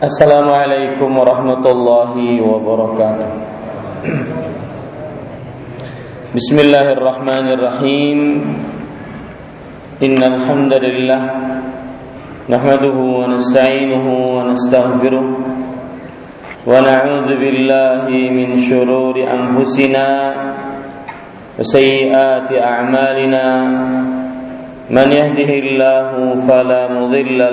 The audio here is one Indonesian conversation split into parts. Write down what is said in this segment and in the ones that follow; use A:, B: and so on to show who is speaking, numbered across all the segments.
A: Assalamualaikum warahmatullahi wabarakatuh Bismillahirrahmanirrahim Innal alhamdulillah. nahmaduhu wa nasta'inuhu wa nastaghfiruh wa na'udzu billahi min shururi anfusina wa sayyiati a'malina man yahdihillahu fala mudilla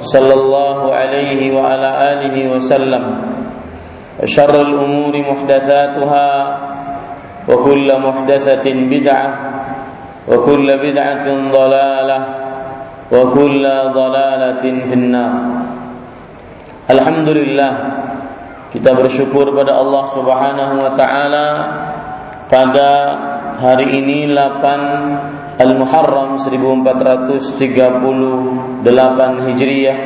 A: صلى الله عليه وعلى آله وسلم. وشر الأمور محدثاتها وكل محدثة بدعة وكل بدعة ضلالة وكل ضلالة في النار. Alhamdulillah kita bersyukur pada Allah Subhanahu wa taala pada hari ini 8 Al-Muharram 1438 Hijriah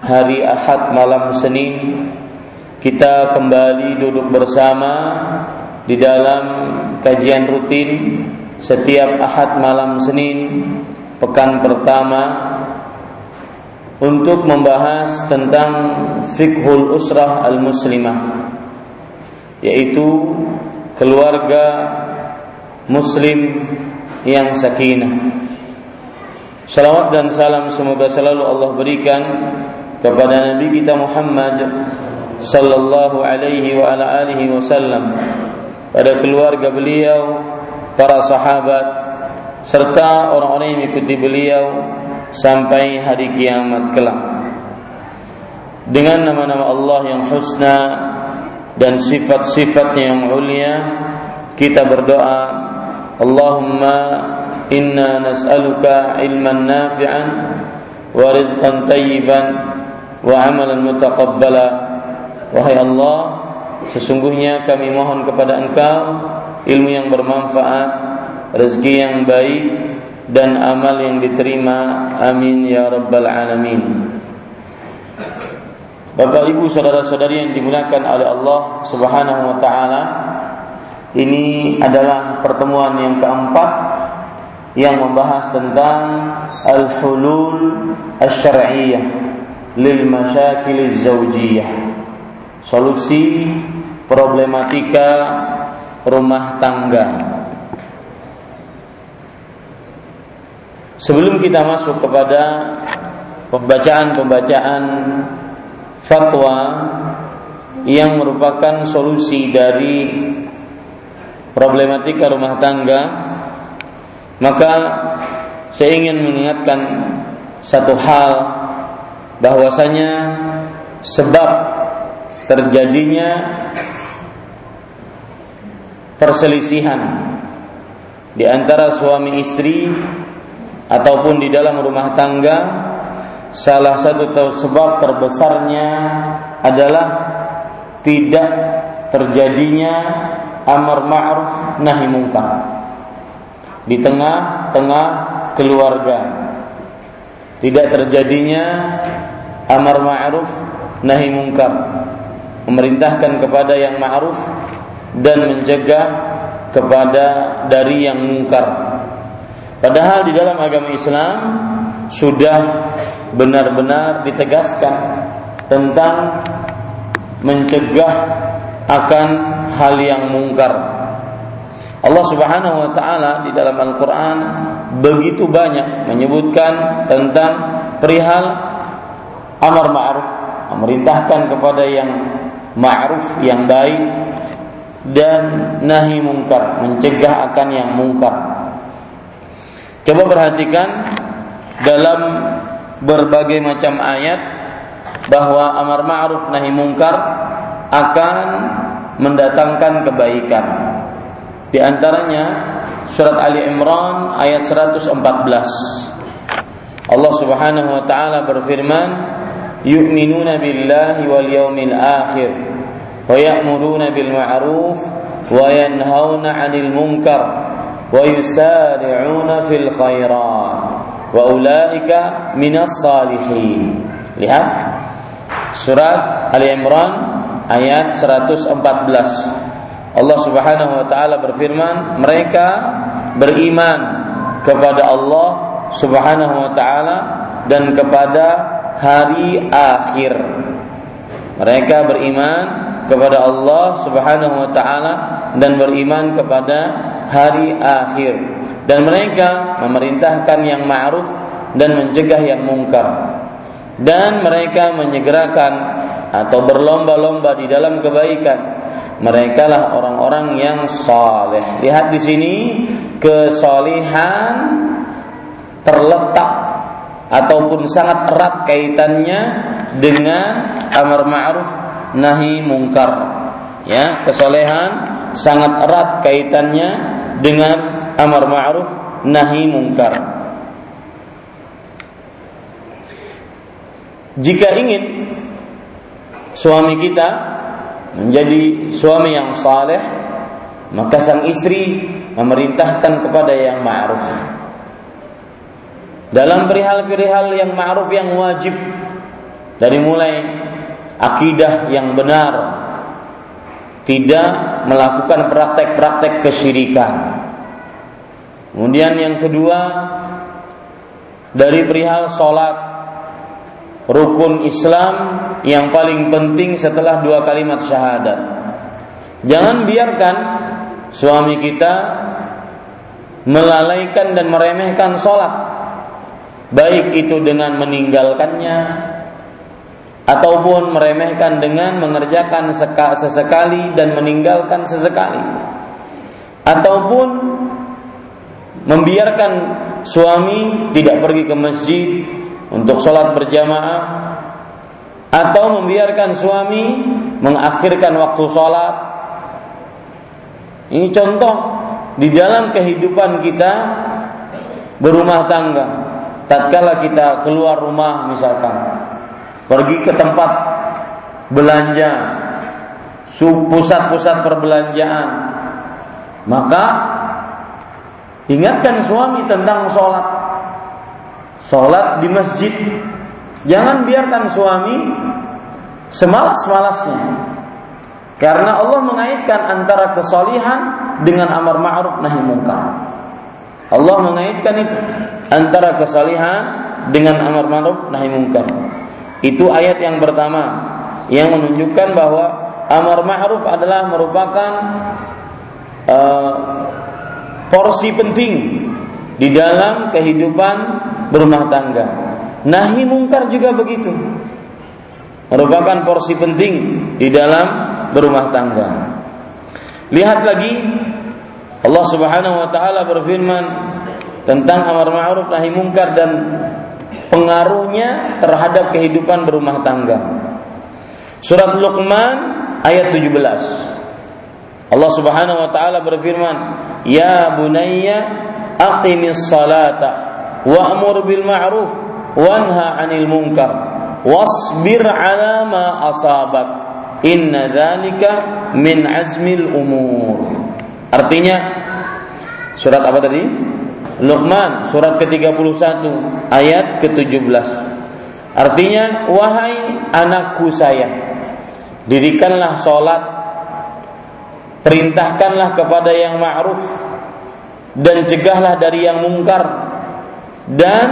A: hari Ahad malam Senin kita kembali duduk bersama di dalam kajian rutin setiap Ahad malam Senin pekan pertama untuk membahas tentang fikhul usrah al-muslimah yaitu keluarga muslim yang sakinah. Salawat dan salam semoga selalu Allah berikan kepada Nabi kita Muhammad sallallahu alaihi wa ala alihi wasallam pada keluarga beliau, para sahabat serta orang-orang yang mengikuti beliau sampai hari kiamat kelak. Dengan nama-nama Allah yang husna dan sifat-sifatnya yang mulia, kita berdoa, Nas'aluka ilman nafi'an wa rizqan tayyiban wa amalan mutaqabbala. Wahai Allah, sesungguhnya kami mohon kepada Engkau ilmu yang bermanfaat, rezeki yang baik, dan amal yang diterima amin ya rabbal alamin Bapak Ibu saudara-saudari yang dimuliakan oleh Allah Subhanahu wa taala ini adalah pertemuan yang keempat yang membahas tentang al-hulul asy-syar'iyyah lil masyakil zaujiyah solusi problematika rumah tangga. Sebelum kita masuk kepada pembacaan-pembacaan fatwa yang merupakan solusi dari problematika rumah tangga, maka saya ingin mengingatkan satu hal bahwasanya sebab terjadinya perselisihan di antara suami istri ataupun di dalam rumah tangga salah satu sebab terbesarnya adalah tidak terjadinya amar ma'ruf nahi mungkar. Di tengah-tengah keluarga. Tidak terjadinya amar ma'ruf nahi mungkar. Memerintahkan kepada yang ma'ruf dan mencegah kepada dari yang mungkar. Padahal di dalam agama Islam sudah benar-benar ditegaskan tentang mencegah akan hal yang mungkar. Allah Subhanahu wa taala di dalam Al-Qur'an begitu banyak menyebutkan tentang perihal amar ma'ruf, memerintahkan kepada yang ma'ruf yang baik dan nahi mungkar, mencegah akan yang mungkar. Coba perhatikan dalam berbagai macam ayat bahwa amar ma'ruf nahi mungkar akan mendatangkan kebaikan. Di antaranya surat Ali Imran ayat 114. Allah Subhanahu wa taala berfirman, "Yu'minuna billahi wal yawmil akhir wa ya'muruna bil ma'ruf wa yanhauna 'anil munkar wa yusari'una fil khairat wa ulaika minas salihin." Lihat surat Ali Imran ayat 114. Allah Subhanahu wa taala berfirman, mereka beriman kepada Allah Subhanahu wa taala dan kepada hari akhir. Mereka beriman kepada Allah Subhanahu wa taala dan beriman kepada hari akhir dan mereka memerintahkan yang ma'ruf dan mencegah yang mungkar dan mereka menyegerakan atau berlomba-lomba di dalam kebaikan mereka lah orang-orang yang saleh. Lihat di sini kesalihan terletak ataupun sangat erat kaitannya dengan amar ma'ruf nahi mungkar. Ya, kesolehan sangat erat kaitannya dengan amar ma'ruf nahi mungkar. Jika ingin suami kita menjadi suami yang saleh, maka sang istri memerintahkan kepada yang ma'ruf. Dalam perihal-perihal yang ma'ruf yang wajib dari mulai akidah yang benar, tidak melakukan praktek-praktek kesyirikan. Kemudian yang kedua dari perihal sholat rukun Islam yang paling penting setelah dua kalimat syahadat. Jangan biarkan suami kita melalaikan dan meremehkan sholat, baik itu dengan meninggalkannya ataupun meremehkan dengan mengerjakan sesekali dan meninggalkan sesekali, ataupun membiarkan suami tidak pergi ke masjid untuk sholat berjamaah atau membiarkan suami mengakhirkan waktu sholat. Ini contoh di dalam kehidupan kita berumah tangga. Tatkala kita keluar rumah misalkan, pergi ke tempat belanja, pusat-pusat perbelanjaan, maka ingatkan suami tentang sholat sholat di masjid. Jangan biarkan suami semalas-malasnya. Karena Allah mengaitkan antara kesolihan dengan amar ma'ruf nahi mungkar. Allah mengaitkan itu antara kesalihan dengan amar ma'ruf nahi mungkar. Itu ayat yang pertama yang menunjukkan bahwa amar ma'ruf adalah merupakan uh, porsi penting di dalam kehidupan berumah tangga. Nahi mungkar juga begitu. Merupakan porsi penting di dalam berumah tangga. Lihat lagi Allah Subhanahu wa taala berfirman tentang amar ma'ruf nahi mungkar dan pengaruhnya terhadap kehidupan berumah tangga. Surat Luqman ayat 17. Allah Subhanahu wa taala berfirman, "Ya bunayya aqimis salata wa'mur bil ma'ruf wanha 'anil munkar wasbir 'ala ma asabak inna dzalika min azmil umur. Artinya surat apa tadi? Luqman surat ke-31 ayat ke-17 artinya wahai anakku sayang dirikanlah salat perintahkanlah kepada yang ma'ruf dan cegahlah dari yang mungkar dan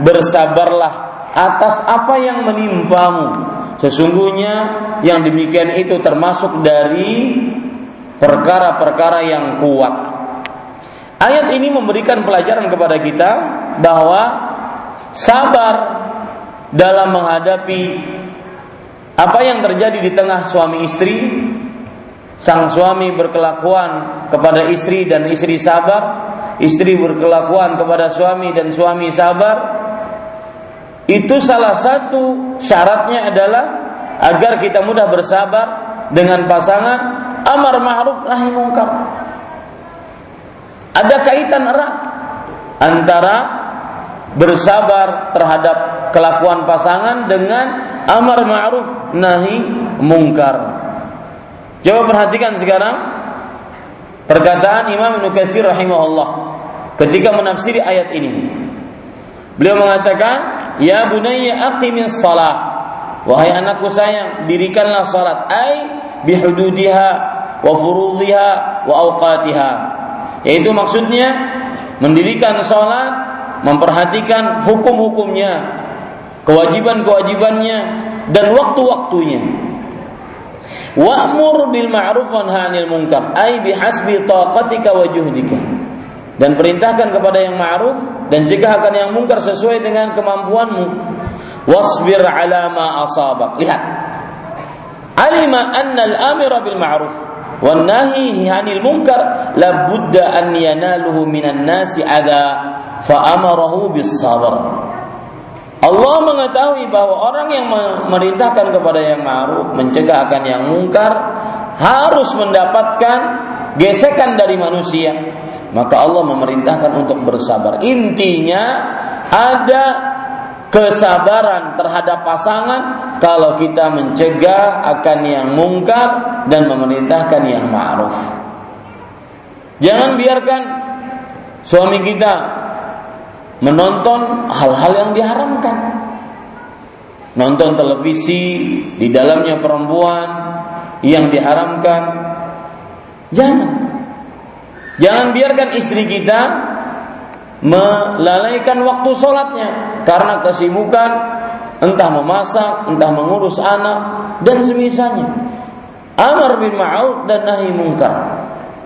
A: bersabarlah atas apa yang menimpamu. Sesungguhnya yang demikian itu termasuk dari perkara-perkara yang kuat. Ayat ini memberikan pelajaran kepada kita bahwa sabar dalam menghadapi apa yang terjadi di tengah suami istri sang suami berkelakuan kepada istri dan istri sabar, istri berkelakuan kepada suami dan suami sabar, itu salah satu syaratnya adalah agar kita mudah bersabar dengan pasangan amar ma'ruf nahi mungkar. Ada kaitan erat antara bersabar terhadap kelakuan pasangan dengan amar ma'ruf nahi mungkar. Coba perhatikan sekarang perkataan Imam Ibnu rahimahullah ketika menafsiri ayat ini. Beliau mengatakan, "Ya bunayya aqimis shalah." Wahai anakku sayang, dirikanlah salat ai bihududiha wa furudhiha wa awqatiha. Yaitu maksudnya mendirikan salat, memperhatikan hukum-hukumnya, kewajiban-kewajibannya dan waktu-waktunya. Wa'mur bil ma'ruf wa anil munkar, ai bihasbi taqatika wa juhdika. Dan perintahkan kepada yang ma'ruf dan akan yang mungkar sesuai dengan kemampuanmu. Wasbir ala ma asabak. Lihat. Alima anna al-amira bil ma'ruf wan nahi 'anil munkar la budda an yanaluhu minan nasi adha fa amarahu bis sabr. Allah mengetahui bahwa orang yang memerintahkan kepada yang ma'ruf, mencegah akan yang mungkar, harus mendapatkan gesekan dari manusia. Maka Allah memerintahkan untuk bersabar. Intinya ada kesabaran terhadap pasangan kalau kita mencegah akan yang mungkar dan memerintahkan yang ma'ruf. Jangan biarkan suami kita menonton hal-hal yang diharamkan. Nonton televisi di dalamnya perempuan yang diharamkan. Jangan. Jangan biarkan istri kita melalaikan waktu sholatnya. Karena kesibukan entah memasak, entah mengurus anak dan semisalnya. Amar bin ma'ruf dan nahi mungkar.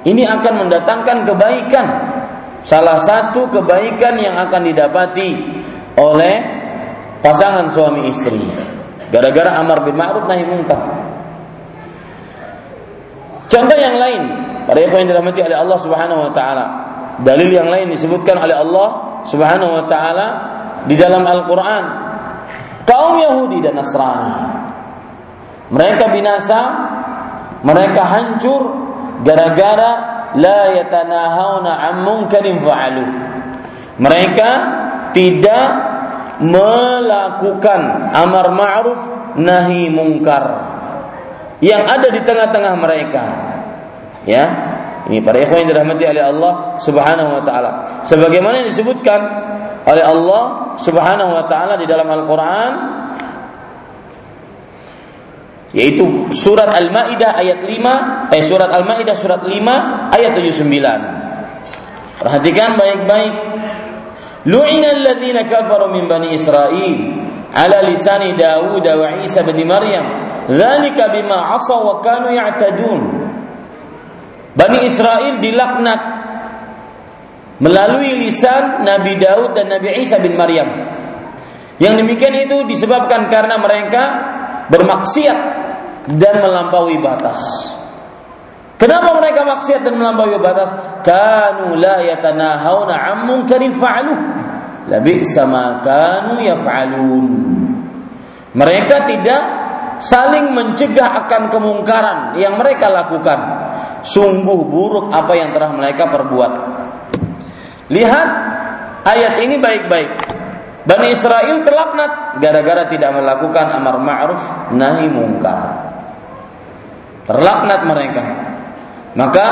A: Ini akan mendatangkan kebaikan. Salah satu kebaikan yang akan didapati oleh pasangan suami istri. Gara-gara amar bin ma'ruf nahi munkar contoh yang lain para ikhwan yang dirahmati oleh Allah Subhanahu wa taala dalil yang lain disebutkan oleh Allah Subhanahu wa taala di dalam Al-Qur'an kaum Yahudi dan Nasrani mereka binasa mereka hancur gara-gara la yatanahawna an munkarin fa'alu. Mereka tidak melakukan amar ma'ruf nahi mungkar yang ada di tengah-tengah mereka. Ya. Ini para ikhwan yang dirahmati oleh Allah Subhanahu wa taala. Sebagaimana yang disebutkan oleh Allah Subhanahu wa taala di dalam Al-Qur'an yaitu surat Al-Maidah ayat 5 eh surat Al-Maidah surat 5 ayat 79. Perhatikan baik-baik. Lu'ina alladziina kafaru min bani Israil ala lisani Dawud wa Isa bin Maryam. Dzalika bima 'asaw wa kanu ya'tadun. Bani Israel dilaknat melalui lisan Nabi Daud dan Nabi Isa bin Maryam. Yang demikian itu disebabkan karena mereka bermaksiat dan melampaui batas. Kenapa mereka maksiat dan melampaui batas? Kanu la yatanahawna an munkarin fa'alu. Labi sama kanu yaf'alun. Mereka tidak saling mencegah akan kemungkaran yang mereka lakukan. Sungguh buruk apa yang telah mereka perbuat. Lihat ayat ini baik-baik. Bani Israel terlaknat gara-gara tidak melakukan amar ma'ruf nahi mungkar. Terlaknat mereka. Maka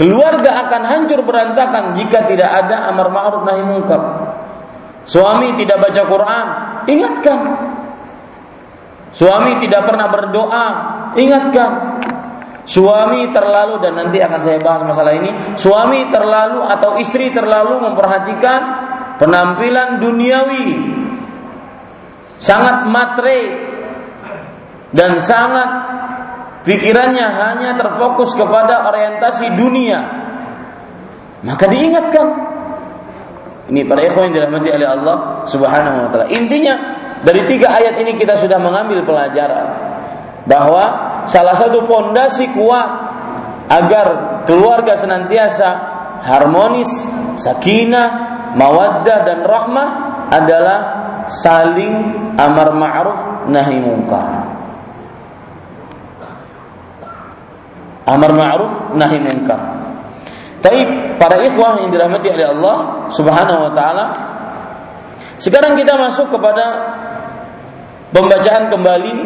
A: keluarga akan hancur berantakan jika tidak ada amar ma'ruf nahi mungkar. Suami tidak baca Quran, ingatkan. Suami tidak pernah berdoa, ingatkan. Suami terlalu dan nanti akan saya bahas masalah ini. Suami terlalu atau istri terlalu memperhatikan penampilan duniawi, sangat matre dan sangat pikirannya hanya terfokus kepada orientasi dunia. Maka diingatkan. Ini para ikhwan yang dirahmati oleh Allah Subhanahu wa taala. Intinya dari tiga ayat ini kita sudah mengambil pelajaran bahwa salah satu pondasi kuat agar keluarga senantiasa harmonis, sakinah, mawaddah dan rahmah adalah saling amar ma'ruf nahi munkar. Amar ma'ruf nahi munkar. Tapi para ikhwah yang dirahmati oleh Allah Subhanahu wa taala, sekarang kita masuk kepada pembacaan kembali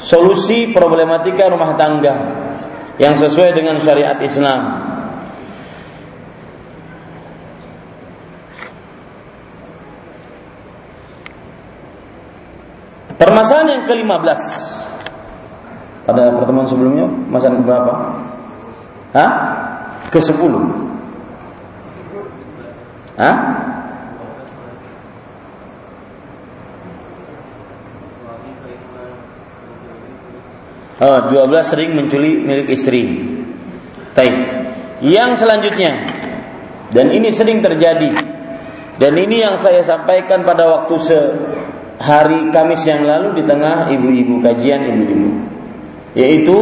A: solusi problematika rumah tangga yang sesuai dengan syariat Islam. Permasalahan yang ke-15 pada pertemuan sebelumnya, masalah berapa? Hah? Ke-10. Hah? Oh, 12 sering mencuri milik istri. Taib. Yang selanjutnya dan ini sering terjadi dan ini yang saya sampaikan pada waktu sehari Kamis yang lalu di tengah ibu-ibu kajian ibu-ibu yaitu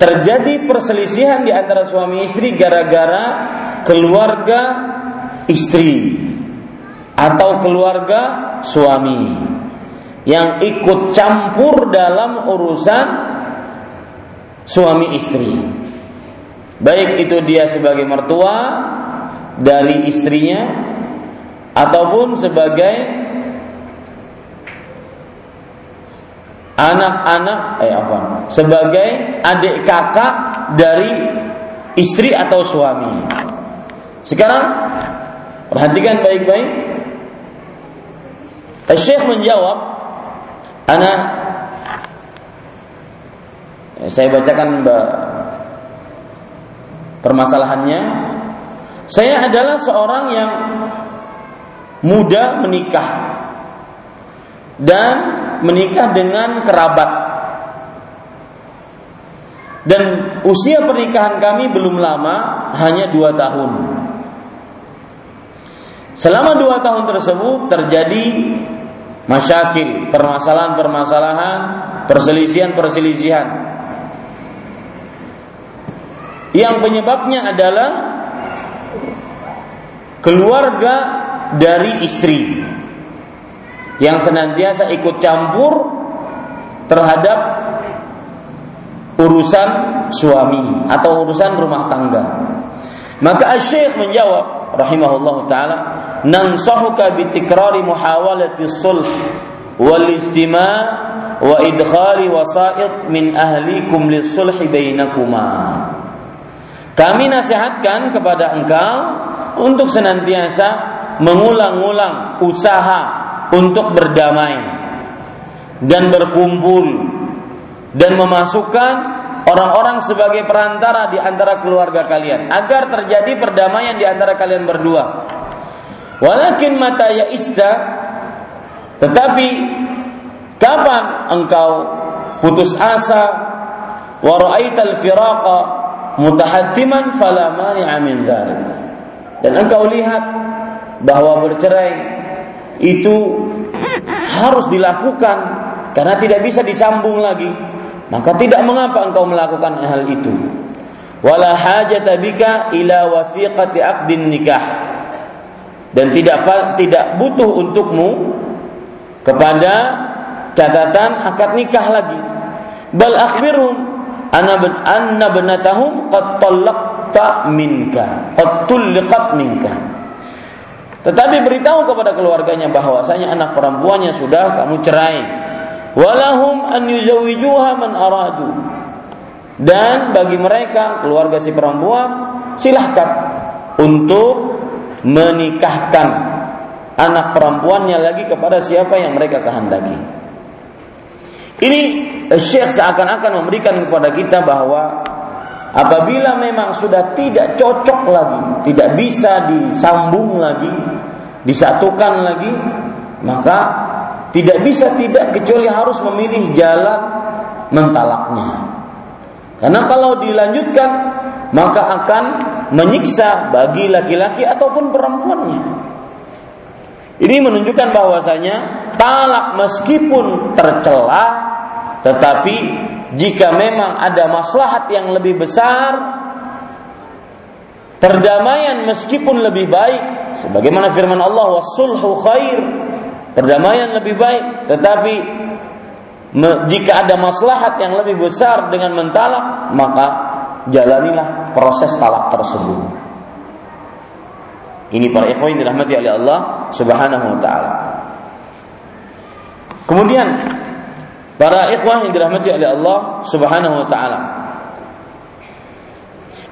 A: terjadi perselisihan di antara suami istri gara-gara keluarga istri atau keluarga suami yang ikut campur dalam urusan suami istri. Baik itu dia sebagai mertua dari istrinya ataupun sebagai anak-anak eh apa? Sebagai adik kakak dari istri atau suami. Sekarang perhatikan baik-baik. Syekh menjawab Ana saya bacakan permasalahannya. Saya adalah seorang yang muda menikah dan menikah dengan kerabat. Dan usia pernikahan kami belum lama, hanya dua tahun. Selama dua tahun tersebut terjadi masyakil, permasalahan-permasalahan, perselisihan-perselisihan. Yang penyebabnya adalah keluarga dari istri yang senantiasa ikut campur terhadap urusan suami atau urusan rumah tangga. Maka Syekh menjawab rahimahullah taala nansahuka bitikrari muhawalati sulh wal istima' wa idkhali wasa'id min ahlikum lisulhi bainakuma. Kami nasihatkan kepada engkau untuk senantiasa mengulang-ulang usaha untuk berdamai dan berkumpul dan memasukkan orang-orang sebagai perantara di antara keluarga kalian agar terjadi perdamaian di antara kalian berdua. Walakin mata ya ista tetapi kapan engkau putus asa wa ra'aital firaqa mutahattiman fala mani'a. Dan engkau lihat bahwa bercerai itu harus dilakukan karena tidak bisa disambung lagi. Maka tidak mengapa engkau melakukan hal itu. Wala hajata bika ila wathiqati aqdin nikah dan tidak tidak butuh untukmu kepada catatan akad nikah lagi. Bal akhbirhum anna anna banatahum qad talaqta minka, qad tulliqat minka. Tetapi beritahu kepada keluarganya bahwasanya anak perempuannya sudah kamu cerai. Walahum an yuzawijuha man aradu. Dan bagi mereka keluarga si perempuan silahkan untuk menikahkan anak perempuannya lagi kepada siapa yang mereka kehendaki. Ini Syekh seakan-akan memberikan kepada kita bahwa apabila memang sudah tidak cocok lagi, tidak bisa disambung lagi, disatukan lagi, maka tidak bisa tidak kecuali harus memilih jalan mentalaknya. Karena kalau dilanjutkan maka akan menyiksa bagi laki-laki ataupun perempuannya. Ini menunjukkan bahwasanya talak meskipun tercela tetapi jika memang ada maslahat yang lebih besar perdamaian meskipun lebih baik sebagaimana firman Allah wasulhu khair perdamaian lebih baik tetapi jika ada maslahat yang lebih besar dengan mentalak maka jalanilah proses talak tersebut. Ini para ikhwan yang dirahmati oleh Allah Subhanahu wa taala. Kemudian para ikhwah yang dirahmati oleh Allah Subhanahu wa taala.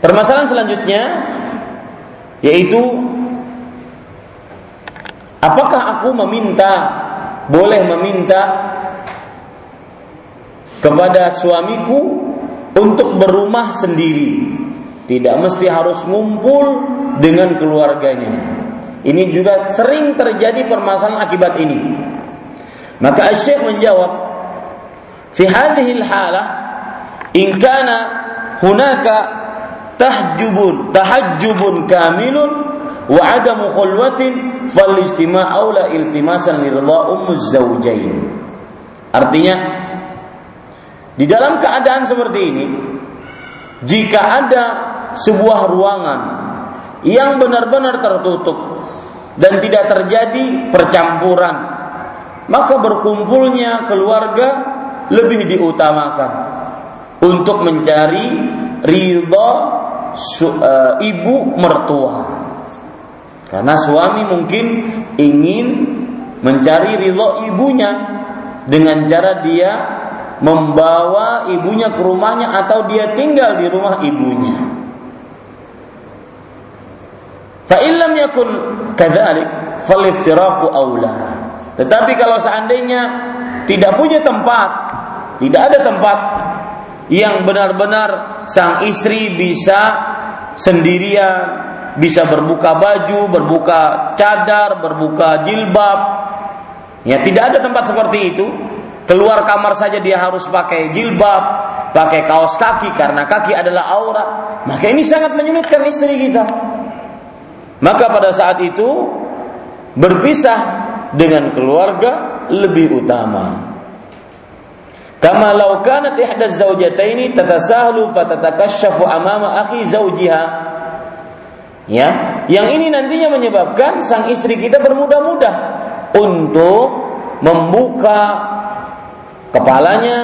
A: Permasalahan selanjutnya yaitu apakah aku meminta boleh meminta kepada suamiku untuk berumah sendiri. Tidak mesti harus ngumpul dengan keluarganya. Ini juga sering terjadi permasalahan akibat ini. Maka Syekh menjawab, "Fi hadhihi al-halah in kana hunaka tahjubun tahajjubun kamilun wa adamu khulwatin fal istima' aula iltimasan liridha ummuz zawjain." Artinya di dalam keadaan seperti ini, jika ada sebuah ruangan yang benar-benar tertutup dan tidak terjadi percampuran, maka berkumpulnya keluarga lebih diutamakan untuk mencari ridha uh, ibu mertua. Karena suami mungkin ingin mencari ridho ibunya dengan cara dia membawa ibunya ke rumahnya atau dia tinggal di rumah ibunya. Fa illam yakun kadzalik faliftiraqu aula. Tetapi kalau seandainya tidak punya tempat, tidak ada tempat yang benar-benar sang istri bisa sendirian, bisa berbuka baju, berbuka cadar, berbuka jilbab. Ya, tidak ada tempat seperti itu, Keluar kamar saja dia harus pakai jilbab, pakai kaos kaki karena kaki adalah aurat. Maka ini sangat menyulitkan istri kita. Maka pada saat itu berpisah dengan keluarga lebih utama. Kama law kanat ihda zawjataini tatasahlu fatatakashafu amama akhi zawjiha. Ya, yang ini nantinya menyebabkan sang istri kita bermudah-mudah untuk membuka kepalanya,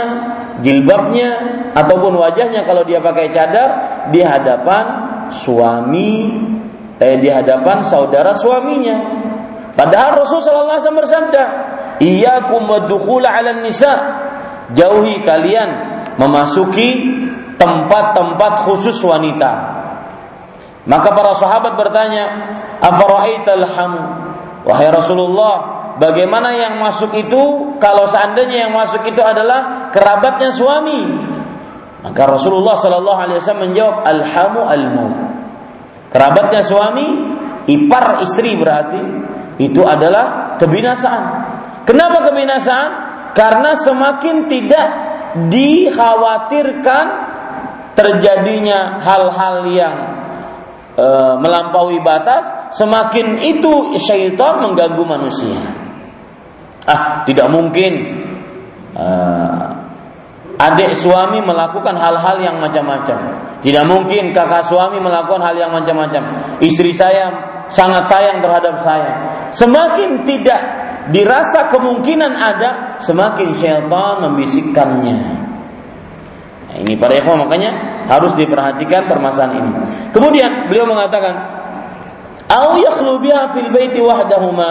A: jilbabnya ataupun wajahnya kalau dia pakai cadar di hadapan suami eh di hadapan saudara suaminya. Padahal Rasul sallallahu alaihi wasallam bersabda, "Iyyakum wadkhul 'ala nisa." Jauhi kalian memasuki tempat-tempat khusus wanita. Maka para sahabat bertanya, "Afara'aital ham?" Wahai Rasulullah, Bagaimana yang masuk itu kalau seandainya yang masuk itu adalah kerabatnya suami? Maka Rasulullah Shallallahu Alaihi Wasallam menjawab alhamu almu. Kerabatnya suami, ipar istri berarti itu adalah kebinasaan. Kenapa kebinasaan? Karena semakin tidak dikhawatirkan terjadinya hal-hal yang e, melampaui batas, semakin itu syaitan mengganggu manusia. Ah, tidak mungkin uh, adik suami melakukan hal-hal yang macam-macam. Tidak mungkin kakak suami melakukan hal yang macam-macam. Istri saya sangat sayang terhadap saya. Semakin tidak dirasa kemungkinan ada, semakin syaitan membisikkannya. Nah, ini para ikhwan makanya harus diperhatikan permasalahan ini. Kemudian beliau mengatakan au yakhlu biha fil baiti wahdahuma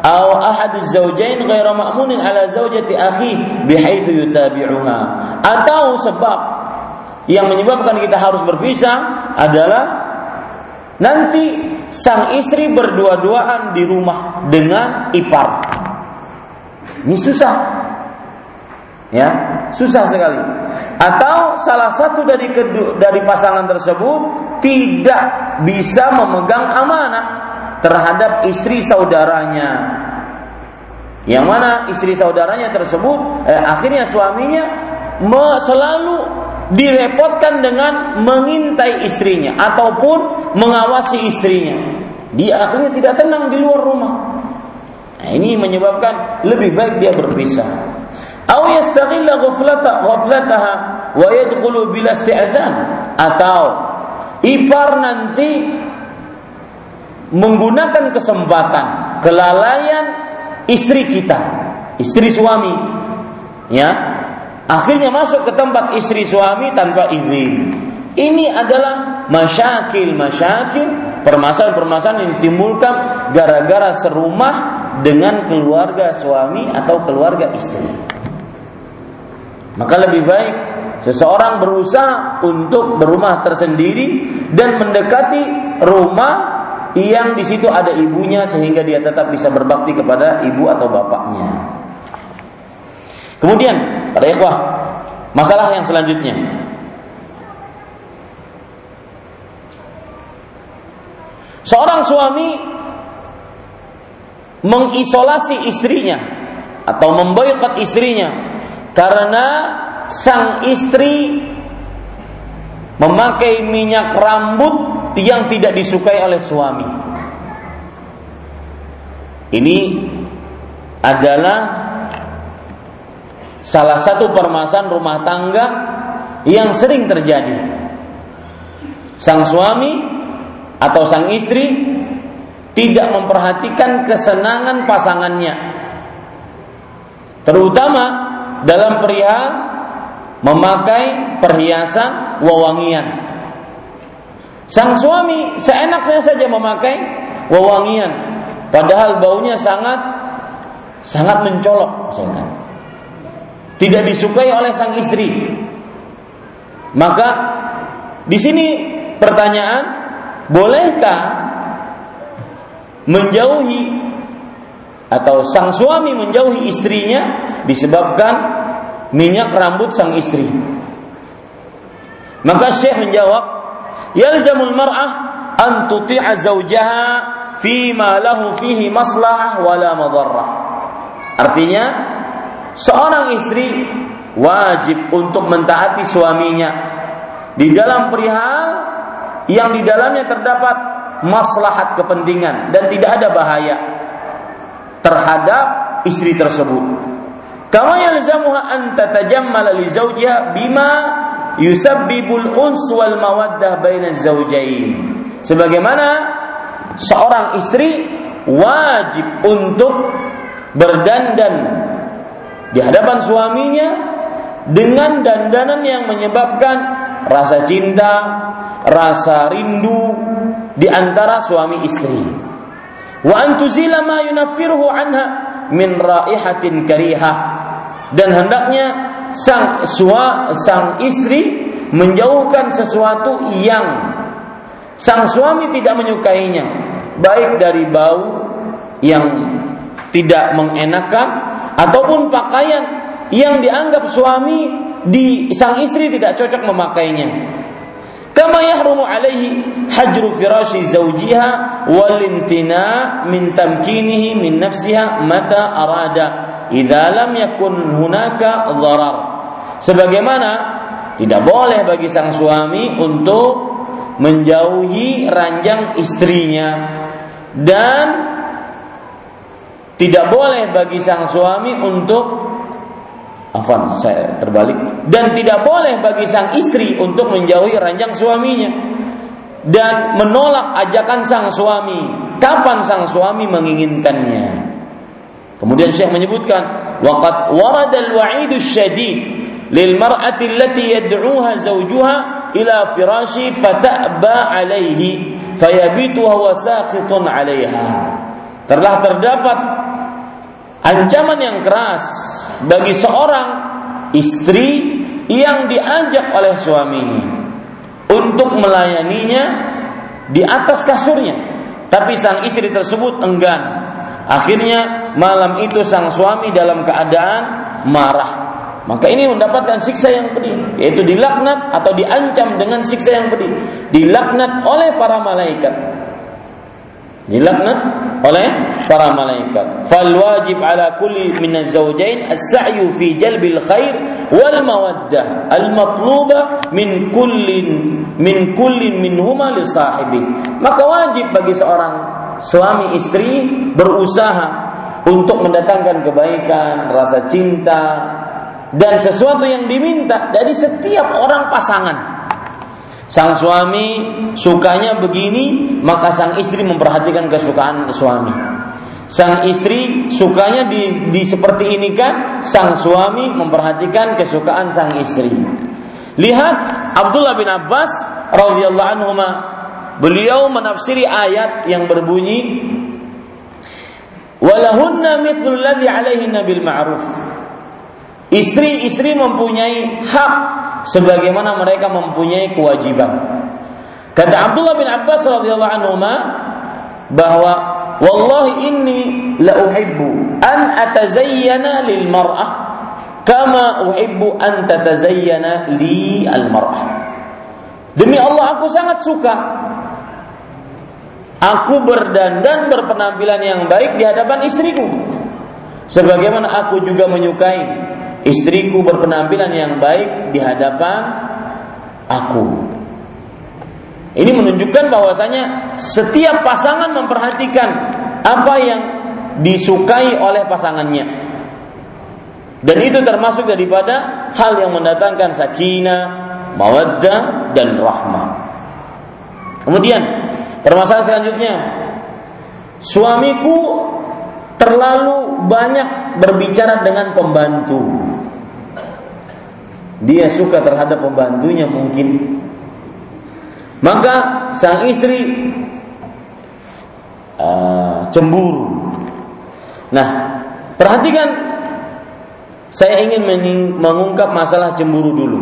A: au ahadu zaujain ghaira ma'munin ala zaujati akhi bihaitsu yutabi'uha atau sebab yang menyebabkan kita harus berpisah adalah nanti sang istri berdua-duaan di rumah dengan ipar. Ini susah Ya, susah sekali. Atau salah satu dari kedua, dari pasangan tersebut tidak bisa memegang amanah terhadap istri saudaranya. Yang mana istri saudaranya tersebut eh, akhirnya suaminya selalu direpotkan dengan mengintai istrinya ataupun mengawasi istrinya. Dia akhirnya tidak tenang di luar rumah. Nah, ini menyebabkan lebih baik dia berpisah. Aw yastaghilla ghaflata ghaflataha wa yadkhulu bila isti'dzan atau ipar nanti menggunakan kesempatan kelalaian istri kita, istri suami, ya, akhirnya masuk ke tempat istri suami tanpa izin. Ini adalah masyakil, masyakil, permasalahan-permasalahan yang ditimbulkan gara-gara serumah dengan keluarga suami atau keluarga istri. Maka lebih baik seseorang berusaha untuk berumah tersendiri dan mendekati rumah yang di situ ada ibunya sehingga dia tetap bisa berbakti kepada ibu atau bapaknya. Kemudian, pada ikhwah, masalah yang selanjutnya. Seorang suami mengisolasi istrinya atau memboikot istrinya karena sang istri memakai minyak rambut yang tidak disukai oleh suami. Ini adalah salah satu permasalahan rumah tangga yang sering terjadi. Sang suami atau sang istri tidak memperhatikan kesenangan pasangannya. Terutama dalam perihal memakai perhiasan wewangian. Sang suami seenaknya saja memakai wewangian, padahal baunya sangat sangat mencolok, misalkan. Tidak disukai oleh sang istri. Maka di sini pertanyaan, bolehkah menjauhi atau sang suami menjauhi istrinya disebabkan minyak rambut sang istri? Maka Syekh menjawab, yalzamul mar'ah an tuti'a zawjaha fi ma lahu fihi maslahah wala madarrah. Artinya seorang istri wajib untuk mentaati suaminya di dalam perihal yang di dalamnya terdapat maslahat kepentingan dan tidak ada bahaya terhadap istri tersebut. Kama yalzamuha an tatajammala li zawjiha bima yusabbibul uns wal mawaddah baina zaujain. Sebagaimana seorang istri wajib untuk berdandan di hadapan suaminya dengan dandanan yang menyebabkan rasa cinta, rasa rindu di antara suami istri. Wa antuzila ma anha min raihatin karihah dan hendaknya sang sua, sang istri menjauhkan sesuatu yang sang suami tidak menyukainya, baik dari bau yang tidak mengenakan ataupun pakaian yang dianggap suami di sang istri tidak cocok memakainya. Kama yahrumu alaihi hajru firashi zawjiha wal imtina min tamkinihi min nafsiha mata arada. Idza lam yakun hunaka Sebagaimana tidak boleh bagi sang suami untuk menjauhi ranjang istrinya. Dan tidak boleh bagi sang suami untuk Afan, saya terbalik. Dan tidak boleh bagi sang istri untuk menjauhi ranjang suaminya dan menolak ajakan sang suami. Kapan sang suami menginginkannya? Kemudian Syekh menyebutkan, "Waqad waradal wa'idu syadid lil mar'ati allati yad'uha zawjuha ila firashi fata'ba 'alaihi fayabitu huwa sakhitun 'alaiha." Telah terdapat ancaman yang keras bagi seorang istri yang diajak oleh suaminya untuk melayaninya di atas kasurnya. Tapi sang istri tersebut enggan. Akhirnya malam itu sang suami dalam keadaan marah. Maka ini mendapatkan siksa yang pedih, yaitu dilaknat atau diancam dengan siksa yang pedih, dilaknat oleh para malaikat. Dilaknat oleh para malaikat. Fal wajib ala kulli min az-zawjain as-sa'yu fi jalbil khair wal mawaddah al-matluba min kullin min kullin minhuma li sahibi. Maka wajib bagi seorang suami istri berusaha untuk mendatangkan kebaikan, rasa cinta dan sesuatu yang diminta dari setiap orang pasangan. Sang suami sukanya begini, maka sang istri memperhatikan kesukaan suami. Sang istri sukanya di, di seperti ini kan, sang suami memperhatikan kesukaan sang istri. Lihat Abdullah bin Abbas radhiyallahu anhu beliau menafsiri ayat yang berbunyi walahunna mithlul ladzi alaihinna bil ma'ruf. Istri-istri mempunyai hak sebagaimana mereka mempunyai kewajiban. Kata Abdullah bin Abbas radhiyallahu anhu bahwa wallahi inni la uhibbu an atazayyana lil mar'ah kama uhibbu an tatazayyana li al mar'ah. Demi Allah aku sangat suka aku berdandan berpenampilan yang baik di hadapan istriku. Sebagaimana aku juga menyukai istriku berpenampilan yang baik di hadapan aku. Ini menunjukkan bahwasanya setiap pasangan memperhatikan apa yang disukai oleh pasangannya. Dan itu termasuk daripada hal yang mendatangkan sakinah, mawaddah dan rahmah. Kemudian permasalahan selanjutnya, suamiku terlalu banyak berbicara dengan pembantu. Dia suka terhadap pembantunya mungkin. Maka sang istri uh, cemburu. Nah, perhatikan saya ingin mengungkap masalah cemburu dulu.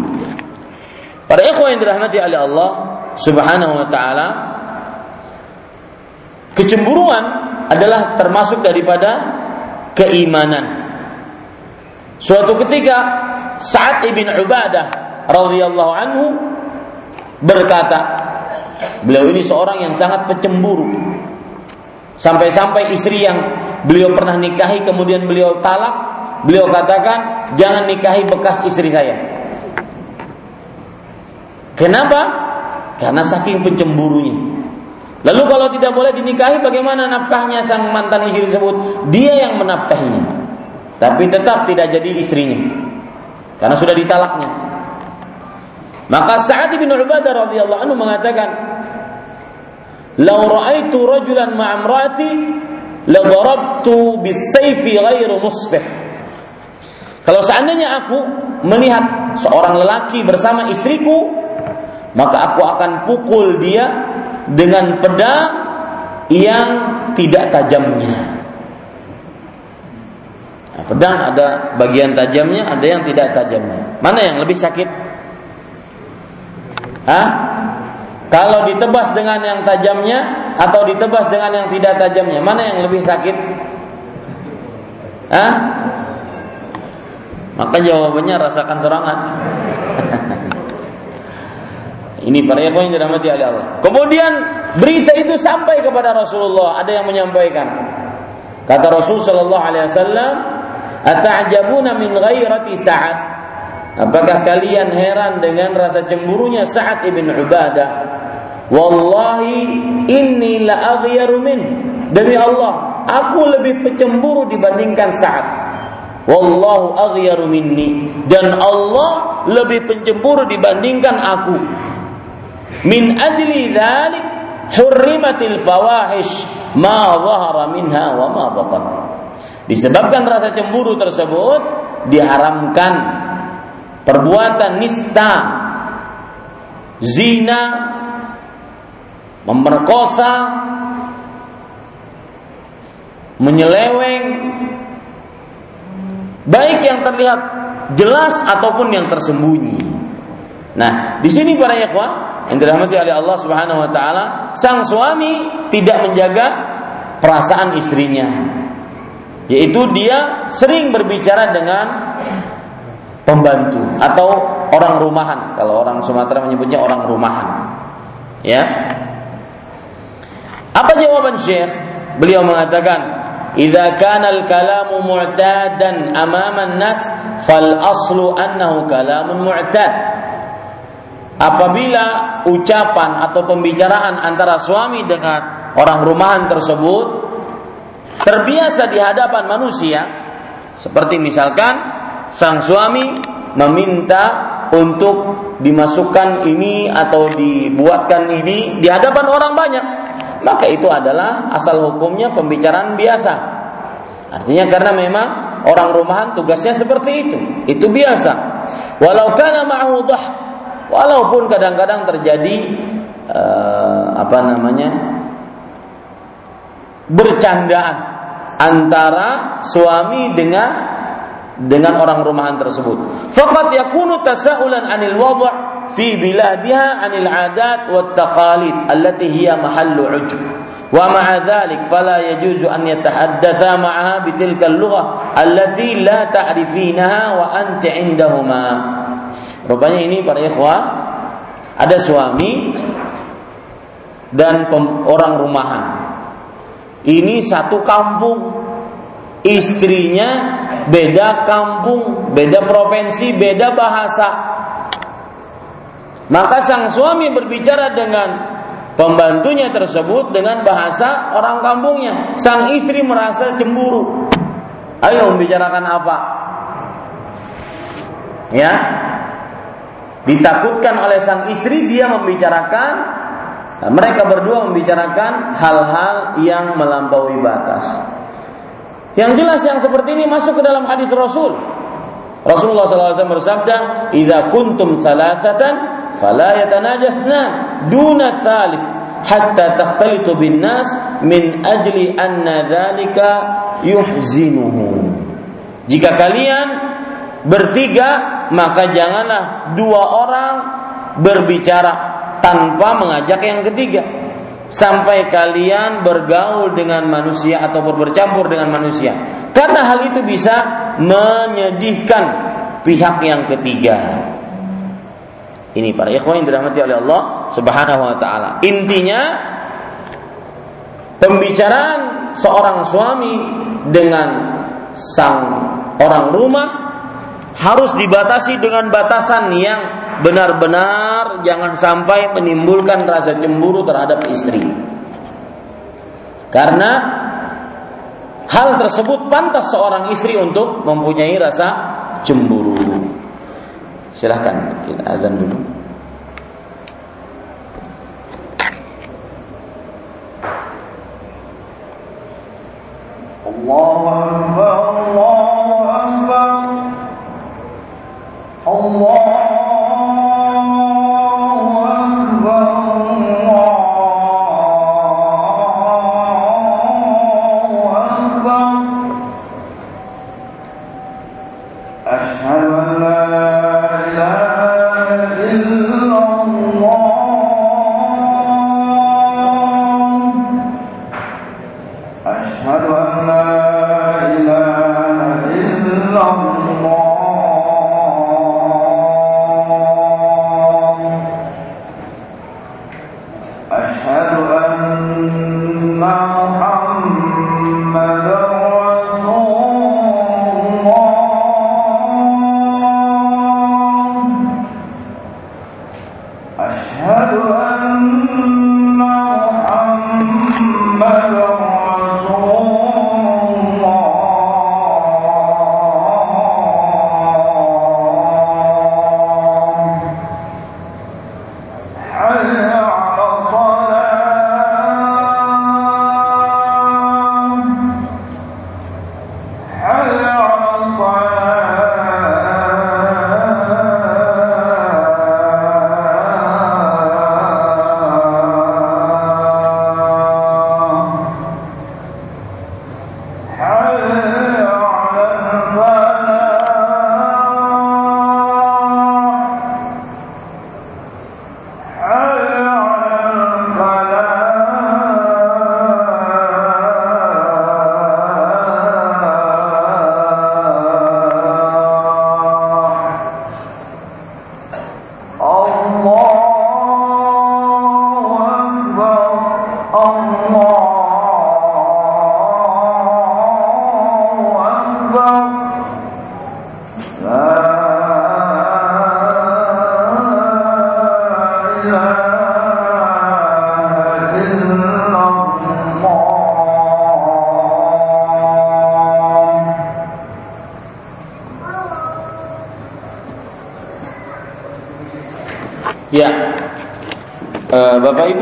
A: Para ikhwan yang dirahmati oleh Allah Subhanahu wa taala, kecemburuan adalah termasuk daripada keimanan. Suatu ketika Sa'ad ibn Ubadah radhiyallahu anhu berkata, beliau ini seorang yang sangat pecemburu. Sampai-sampai istri yang beliau pernah nikahi kemudian beliau talak, beliau katakan, "Jangan nikahi bekas istri saya." Kenapa? Karena saking pencemburunya. Lalu kalau tidak boleh dinikahi bagaimana nafkahnya sang mantan istri tersebut? Dia yang menafkahinya. Tapi tetap tidak jadi istrinya. Karena sudah ditalaknya. Maka Sa'ad bin Ubadah radhiyallahu anhu mengatakan, "Lau ra'aitu rajulan ma'amrati la darabtu bis-sayfi ghairu musfih." Kalau seandainya aku melihat seorang lelaki bersama istriku, maka aku akan pukul dia dengan pedang yang tidak tajamnya. Nah, pedang ada bagian tajamnya, ada yang tidak tajamnya. Mana yang lebih sakit? Hah? Kalau ditebas dengan yang tajamnya atau ditebas dengan yang tidak tajamnya, mana yang lebih sakit? Hah? Maka jawabannya rasakan serangan. Ini para ikhwan yang dirahmati Allah. Kemudian berita itu sampai kepada Rasulullah, ada yang menyampaikan. Kata Rasul sallallahu alaihi wasallam, "Ata'jabuna min ghairati Sa'ad?" Apakah kalian heran dengan rasa cemburunya Sa'ad ibn Ubadah? Wallahi inni la aghyaru min. Demi Allah, aku lebih pecemburu dibandingkan Sa'ad. Wallahu aghyaru minni dan Allah lebih pencemburu dibandingkan aku. Min ajli dhalik hurrimatil fawahish ma zahara minha wa ma. Disebabkan rasa cemburu tersebut diharamkan perbuatan nista, zina, memerkosa, menyeleweng, baik yang terlihat jelas ataupun yang tersembunyi. Nah, di sini para ikhwah yang dirahmati oleh Allah Subhanahu wa taala, sang suami tidak menjaga perasaan istrinya. Yaitu dia sering berbicara dengan pembantu atau orang rumahan. Kalau orang Sumatera menyebutnya orang rumahan ya. Apa jawaban Syekh? Beliau mengatakan Idza kana al-kalamu mu'tadan amama an-nas fal aslu annahu kalamun mu'tad Apabila ucapan atau pembicaraan antara suami dengan orang rumahan tersebut terbiasa di hadapan manusia seperti misalkan sang suami meminta untuk dimasukkan ini atau dibuatkan ini di hadapan orang banyak maka itu adalah asal hukumnya pembicaraan biasa. Artinya karena memang orang rumahan tugasnya seperti itu itu biasa. Walau kana ma'hu walaupun kadang-kadang terjadi uh, apa namanya bercandaan antara suami dengan dengan orang rumahan tersebut. Faqat yakunu tasaulan 'anil wad' fi biladiha 'anil 'adat wat taqalid allati hiya mahallu 'ujub. Wa ma'a dhalik fala yajuzu an yatahaddatha ma'aha bitilka al-lugha allati la ta'rifinaha wa anti 'indahuma. Rupanya ini para ikhwah ada suami dan orang rumahan. Ini satu kampung istrinya beda kampung, beda provinsi, beda bahasa. Maka sang suami berbicara dengan pembantunya tersebut dengan bahasa orang kampungnya. Sang istri merasa cemburu. Ayo membicarakan apa? Ya. Ditakutkan oleh sang istri dia membicarakan mereka berdua membicarakan hal-hal yang melampaui batas. Yang jelas yang seperti ini masuk ke dalam hadis Rasul. Rasulullah SAW bersabda, "Idza kuntum thalathatan fala yatanajathna duna thalith hatta takhtalitu bin nas min ajli anna dzalika yuhzinuhu." Jika kalian bertiga, maka janganlah dua orang berbicara tanpa mengajak yang ketiga sampai kalian bergaul dengan manusia atau bercampur dengan manusia. Karena hal itu bisa menyedihkan pihak yang ketiga. Ini para ikhwan yang dirahmati oleh Allah Subhanahu wa taala. Intinya pembicaraan seorang suami dengan sang orang rumah harus dibatasi dengan batasan yang benar-benar jangan sampai menimbulkan rasa cemburu terhadap istri. Karena hal tersebut pantas seorang istri untuk mempunyai rasa cemburu. Silahkan kita azan dulu. Allahu Allahu Allah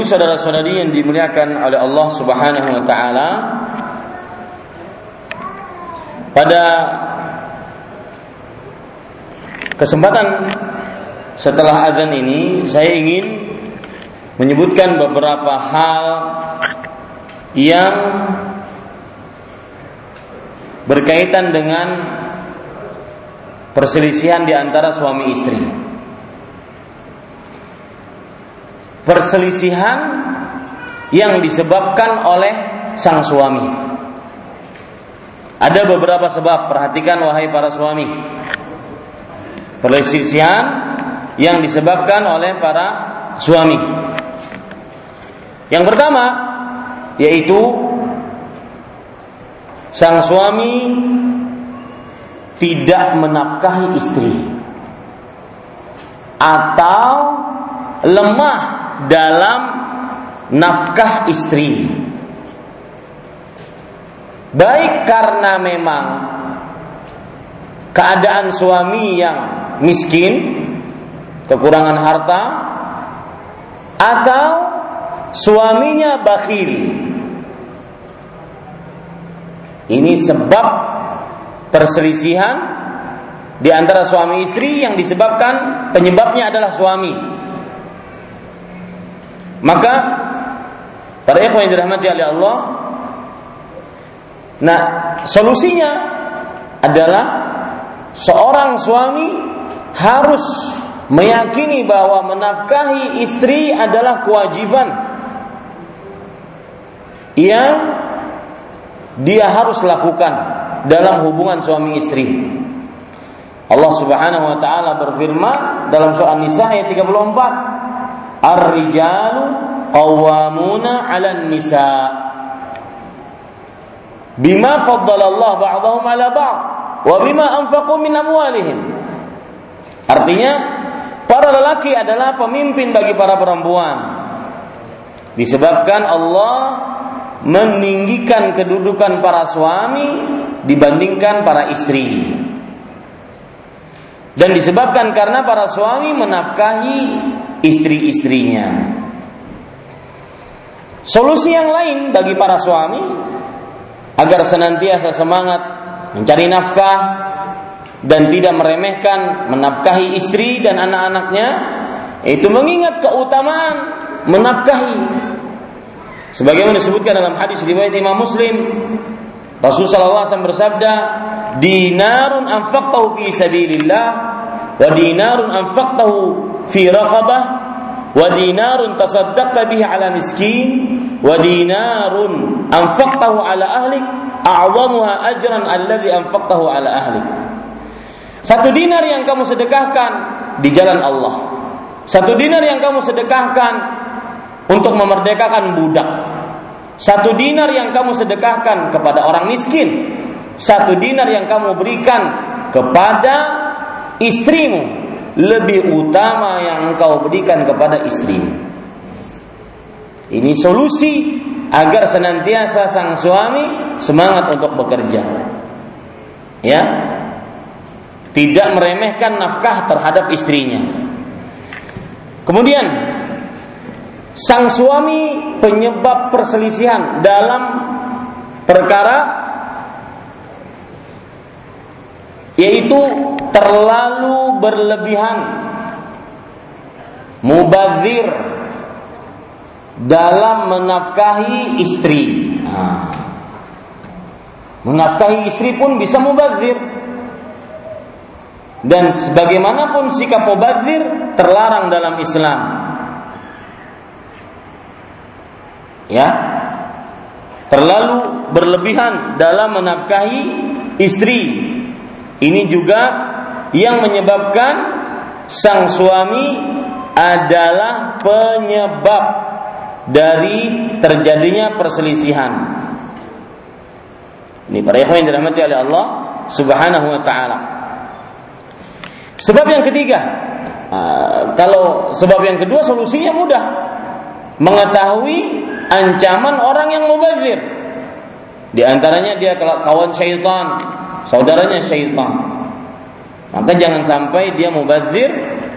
A: Saudara-saudari yang dimuliakan oleh Allah Subhanahu wa taala pada kesempatan setelah azan ini saya ingin menyebutkan beberapa hal yang berkaitan dengan perselisihan di antara suami istri. Perselisihan yang disebabkan oleh sang suami. Ada beberapa sebab, perhatikan wahai para suami. Perselisihan yang disebabkan oleh para suami. Yang pertama yaitu sang suami tidak menafkahi istri atau lemah dalam nafkah istri. Baik karena memang keadaan suami yang miskin, kekurangan harta, atau suaminya bakhil. Ini sebab perselisihan di antara suami istri yang disebabkan penyebabnya adalah suami maka para ikhwan yang dirahmati oleh Allah, nah solusinya adalah seorang suami harus meyakini bahwa menafkahi istri adalah kewajiban yang dia harus lakukan dalam hubungan suami istri. Allah Subhanahu wa taala berfirman dalam surah An-Nisa ayat 34, Ar-rijalu qawwamuna 'alan nisa. Bima faddala Allah ba'dahum 'ala ba'd wa bima anfaqu min amwalihim. Artinya, para lelaki adalah pemimpin bagi para perempuan. Disebabkan Allah meninggikan kedudukan para suami dibandingkan para istri. Dan disebabkan karena para suami menafkahi istri-istrinya. Solusi yang lain bagi para suami agar senantiasa semangat mencari nafkah dan tidak meremehkan menafkahi istri dan anak-anaknya itu mengingat keutamaan menafkahi sebagaimana disebutkan dalam hadis riwayat Imam Muslim Rasulullah SAW bersabda dinarun anfaqtahu fi sabilillah wa dinarun anfaqtahu fi raqabah. Wa dinarun tasaddaqta bihi ala miskin. Wa dinarun anfaqtahu ala ahlik. A'zamuha ajran alladhi anfaqtahu ala ahlik. Satu dinar yang kamu sedekahkan di jalan Allah. Satu dinar yang kamu sedekahkan untuk memerdekakan budak. Satu dinar yang kamu sedekahkan kepada orang miskin. Satu dinar yang kamu berikan kepada istrimu lebih utama yang engkau berikan kepada istri. Ini solusi agar senantiasa sang suami semangat untuk bekerja. Ya. Tidak meremehkan nafkah terhadap istrinya. Kemudian sang suami penyebab perselisihan dalam perkara yaitu terlalu berlebihan mubazir dalam menafkahi istri. Nah, menafkahi istri pun bisa mubazir. Dan sebagaimanapun sikap mubazir terlarang dalam Islam. Ya. Terlalu berlebihan dalam menafkahi istri ini juga yang menyebabkan sang suami adalah penyebab dari terjadinya perselisihan. Ini para ikhwan yang dirahmati oleh Allah Subhanahu wa taala. Sebab yang ketiga, ah, kalau sebab yang kedua solusinya mudah. Mengetahui ancaman orang yang mubazir. Di antaranya dia kawan syaitan, saudaranya syaitan. Maka jangan sampai dia mubazir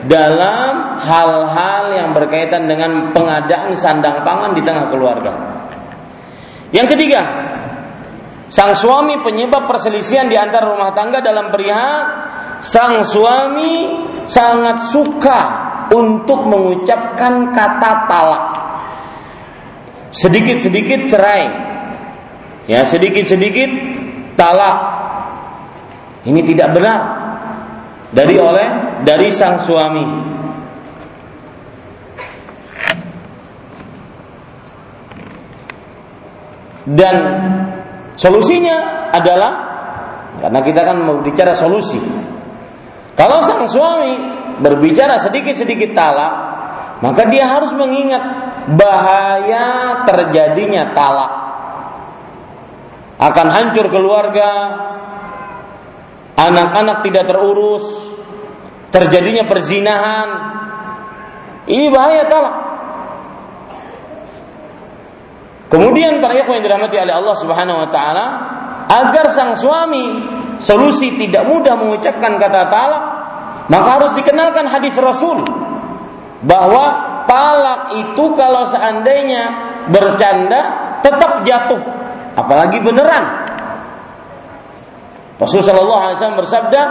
A: dalam hal-hal yang berkaitan dengan pengadaan sandang pangan di tengah keluarga. Yang ketiga, sang suami penyebab perselisihan di antara rumah tangga dalam perihal sang suami sangat suka untuk mengucapkan kata talak. Sedikit-sedikit cerai. Ya, sedikit-sedikit talak. Ini tidak benar dari oleh dari sang suami. Dan solusinya adalah karena kita kan mau bicara solusi. Kalau sang suami berbicara sedikit-sedikit talak, maka dia harus mengingat bahaya terjadinya talak. Akan hancur keluarga, anak-anak tidak terurus, terjadinya perzinahan. Ini bahaya talak. Kemudian para ikhwan yang dirahmati oleh Allah Subhanahu wa taala, agar sang suami solusi tidak mudah mengucapkan kata talak, maka harus dikenalkan hadis Rasul bahwa talak itu kalau seandainya bercanda tetap jatuh, apalagi beneran. Rasulullah sallallahu alaihi wasallam bersabda,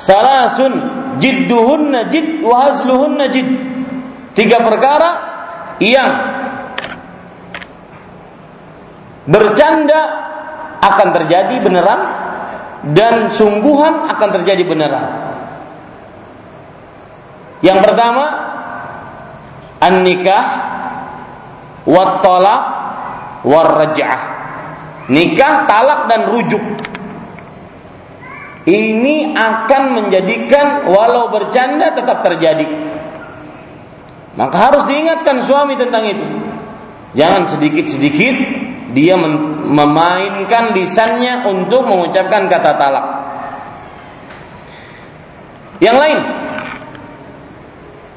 A: "Salasun jidduhunna jid wa hazluhunna jid." Tiga perkara yang bercanda akan terjadi beneran dan sungguhan akan terjadi beneran. Yang pertama, an-nikah wat talaq war. Nikah, talak dan rujuk ini akan menjadikan walau bercanda tetap terjadi. Maka harus diingatkan suami tentang itu. Jangan sedikit-sedikit dia memainkan lisannya untuk mengucapkan kata talak. Yang lain,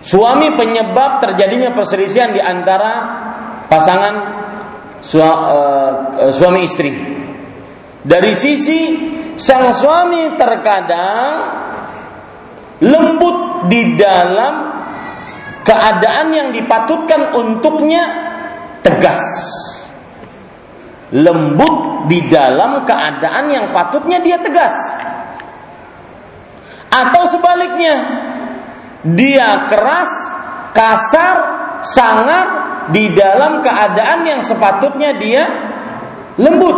A: suami penyebab terjadinya perselisihan di antara pasangan eh, suami istri. Dari sisi sang suami terkadang lembut di dalam keadaan yang dipatutkan untuknya tegas. Lembut di dalam keadaan yang patutnya dia tegas. Atau sebaliknya, dia keras, kasar, sangar di dalam keadaan yang sepatutnya dia lembut.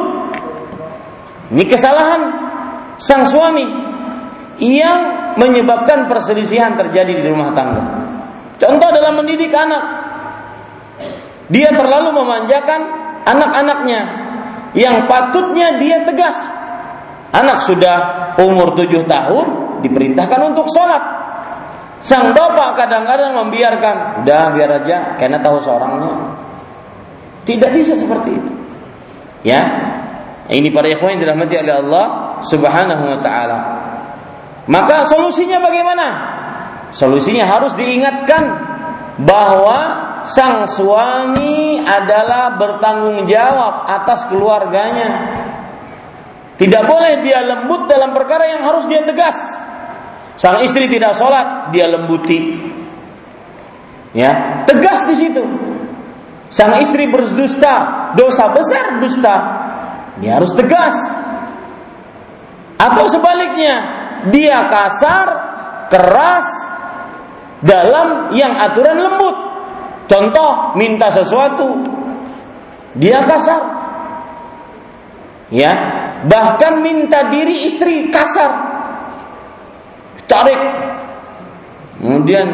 A: Ini kesalahan sang suami yang menyebabkan perselisihan terjadi di rumah tangga. Contoh dalam mendidik anak. Dia terlalu memanjakan anak-anaknya yang patutnya dia tegas. Anak sudah umur tujuh tahun diperintahkan untuk sholat. Sang bapak kadang-kadang membiarkan, udah biar aja, karena tahu seorangnya. Tidak bisa seperti itu. Ya, ini para ikhwan yang dirahmati oleh Allah Subhanahu wa taala. Maka solusinya bagaimana? Solusinya harus diingatkan bahwa sang suami adalah bertanggung jawab atas keluarganya. Tidak boleh dia lembut dalam perkara yang harus dia tegas. Sang istri tidak sholat, dia lembuti. Ya, tegas di situ. Sang istri berdusta, dosa besar dusta. Dia harus tegas. Atau sebaliknya, dia kasar, keras dalam yang aturan lembut. Contoh, minta sesuatu, dia kasar. Ya, bahkan minta diri istri kasar. Tarik. Kemudian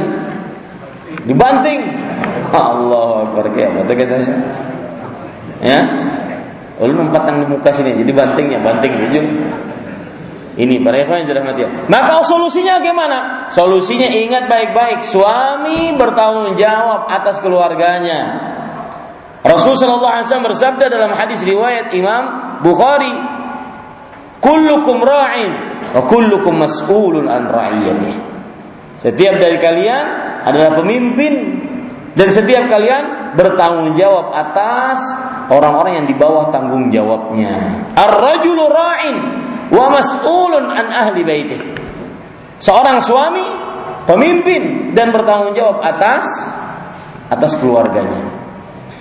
A: dibanting. Allah Akbar saya? Ya. Ulun yang di muka sini, jadi bantingnya banting jujur. Ini para ikhwan yang dirahmati Maka solusinya bagaimana? Solusinya ingat baik-baik, suami bertanggung jawab atas keluarganya. Rasul sallallahu alaihi wasallam bersabda dalam hadis riwayat Imam Bukhari, "Kullukum ra'in wa kullukum mas'ulun an ra'iyatih." Setiap dari kalian adalah pemimpin dan setiap kalian bertanggung jawab atas orang-orang yang di bawah tanggung jawabnya. Ar-rajulu ra'in wa mas'ulun an ahli baitih. Seorang suami pemimpin dan bertanggung jawab atas atas keluarganya.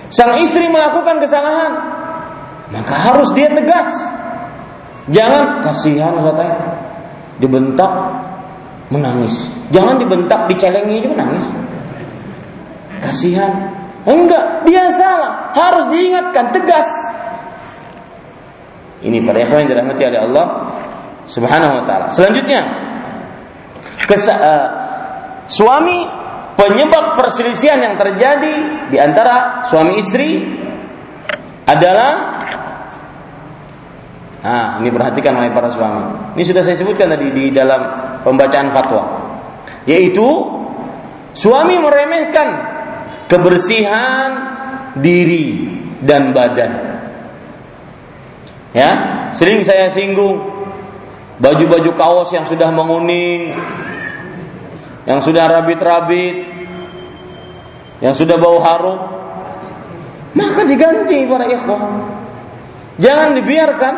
A: Sang istri melakukan kesalahan, maka harus dia tegas. Jangan kasihan Ustaz dibentak menangis. Jangan dibentak dicelengi aja menangis. Kasihan. Enggak, dia salah. Harus diingatkan tegas. Ini para ikhwan yang dirahmati oleh Allah Subhanahu wa taala. Selanjutnya, kesa uh, suami penyebab perselisihan yang terjadi di antara suami istri adalah Nah, ini perhatikan oleh para suami. Ini sudah saya sebutkan tadi di dalam pembacaan fatwa. Yaitu suami meremehkan kebersihan diri dan badan. Ya, sering saya singgung baju-baju kaos yang sudah menguning, yang sudah rabit-rabit, yang sudah bau harum, maka diganti para ikhwan. Jangan dibiarkan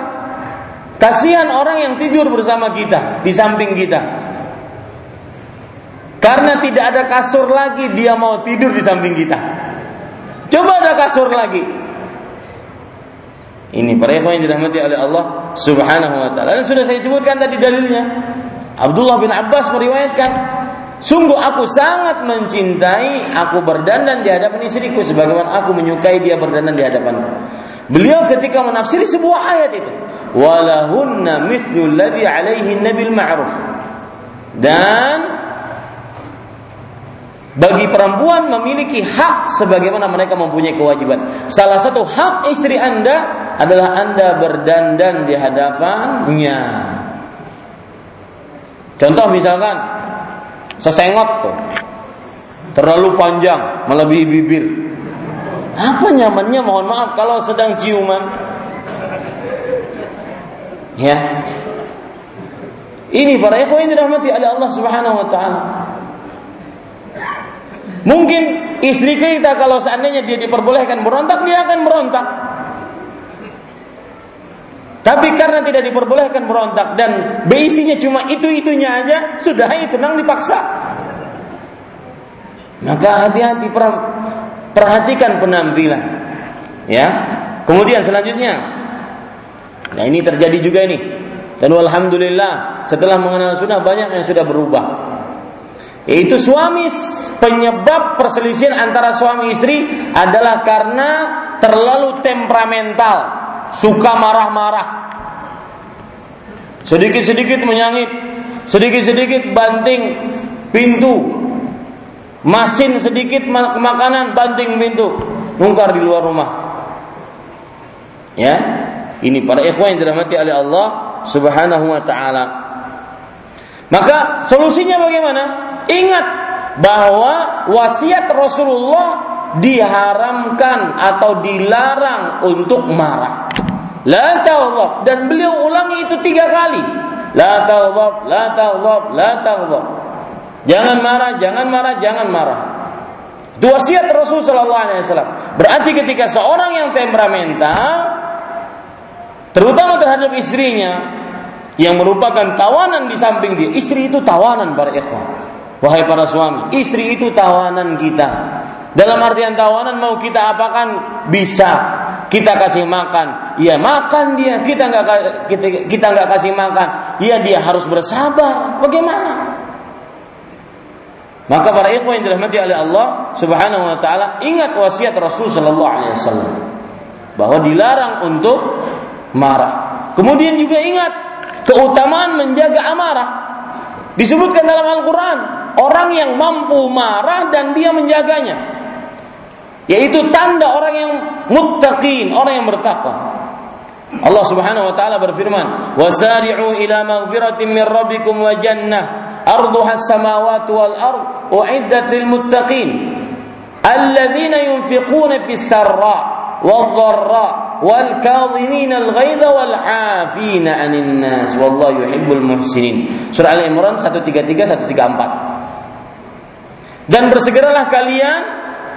A: Kasihan orang yang tidur bersama kita, di samping kita. Karena tidak ada kasur lagi, dia mau tidur di samping kita. Coba ada kasur lagi. Ini para ikhwan yang dirahmati oleh Allah Subhanahu wa taala. Dan sudah saya sebutkan tadi dalilnya. Abdullah bin Abbas meriwayatkan, "Sungguh aku sangat mencintai aku berdandan di hadapan istriku sebagaimana aku menyukai dia berdandan di hadapanku." Beliau ketika menafsiri sebuah ayat itu, walahunna mithlu alladhi alaihi nabil ma'ruf. Dan bagi perempuan memiliki hak sebagaimana mereka mempunyai kewajiban. Salah satu hak istri Anda adalah Anda berdandan di hadapannya. Contoh misalkan sesengot tuh terlalu panjang melebihi bibir apa nyamannya mohon maaf kalau sedang ciuman? Ya. Ini para ikhwan dirahmati oleh Allah Subhanahu wa taala. Mungkin istri kita kalau seandainya dia diperbolehkan berontak, dia akan berontak. Tapi karena tidak diperbolehkan berontak dan beisinya cuma itu-itunya aja, sudah itu nang dipaksa. Maka hati-hati Perhatikan penampilan. Ya. Kemudian selanjutnya. Nah ini terjadi juga ini. Dan alhamdulillah setelah mengenal sunnah banyak yang sudah berubah. Yaitu suami penyebab perselisihan antara suami istri adalah karena terlalu temperamental, suka marah-marah. Sedikit-sedikit menyangit, sedikit-sedikit banting pintu, Masin sedikit makanan banting pintu, mungkar di luar rumah. Ya, ini para ikhwan yang dirahmati oleh Allah Subhanahu wa taala. Maka solusinya bagaimana? Ingat bahwa wasiat Rasulullah diharamkan atau dilarang untuk marah. La taghdab dan beliau ulangi itu tiga kali. La taghdab, la taghdab, la taghdab. Jangan marah, jangan marah, jangan marah. Itu wasiat Rasul Shallallahu Alaihi Wasallam. Berarti ketika seorang yang temperamental, terutama terhadap istrinya, yang merupakan tawanan di samping dia, istri itu tawanan para ikhwan. Wahai para suami, istri itu tawanan kita. Dalam artian tawanan mau kita apakan bisa kita kasih makan, ya makan dia. Kita nggak kita kita nggak kasih makan, ya dia harus bersabar. Bagaimana? Maka para ikhwan yang dirahmati oleh Allah Subhanahu wa taala, ingat wasiat Rasul sallallahu alaihi wasallam bahwa dilarang untuk marah. Kemudian juga ingat keutamaan menjaga amarah. Disebutkan dalam Al-Qur'an, orang yang mampu marah dan dia menjaganya. Yaitu tanda orang yang muttaqin, orang yang bertakwa. Allah Subhanahu wa taala berfirman, "Wasari'u ila maghfiratin min rabbikum wa jannah arduha as-samawati wal ard uiddat lil muttaqin alladzina yunfiquna fis sarra والضراء والكاظمين الغيظ والعافين عن الناس والله يحب المحسنين surah Al Imran 133 134 dan bersegeralah kalian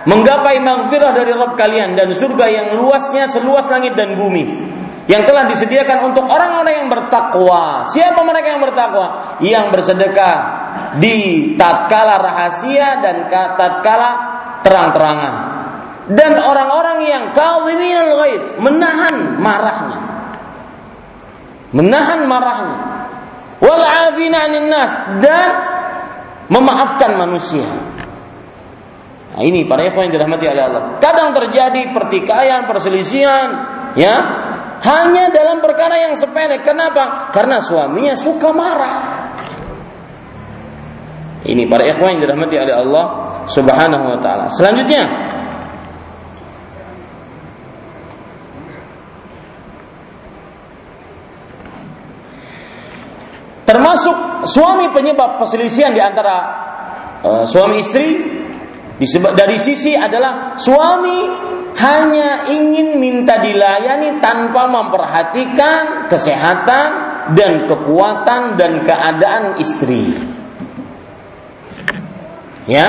A: menggapai maghfirah dari Rabb kalian dan surga yang luasnya seluas langit dan bumi yang telah disediakan untuk orang-orang yang bertakwa. Siapa mereka yang bertakwa? Yang bersedekah di tatkala rahasia dan tatkala terang-terangan. dan orang-orang yang kawiminal ghaid, menahan marahnya. Menahan marahnya. Wal nas dan memaafkan manusia. Nah, ini para ikhwan yang dirahmati oleh Allah. Kadang terjadi pertikaian, perselisihan, ya, hanya dalam perkara yang sepele. Kenapa? Karena suaminya suka marah. Ini para ikhwan yang dirahmati oleh Allah Subhanahu wa taala. Selanjutnya, termasuk suami penyebab perselisihan di antara uh, suami istri dari sisi adalah suami hanya ingin minta dilayani tanpa memperhatikan kesehatan dan kekuatan dan keadaan istri. Ya,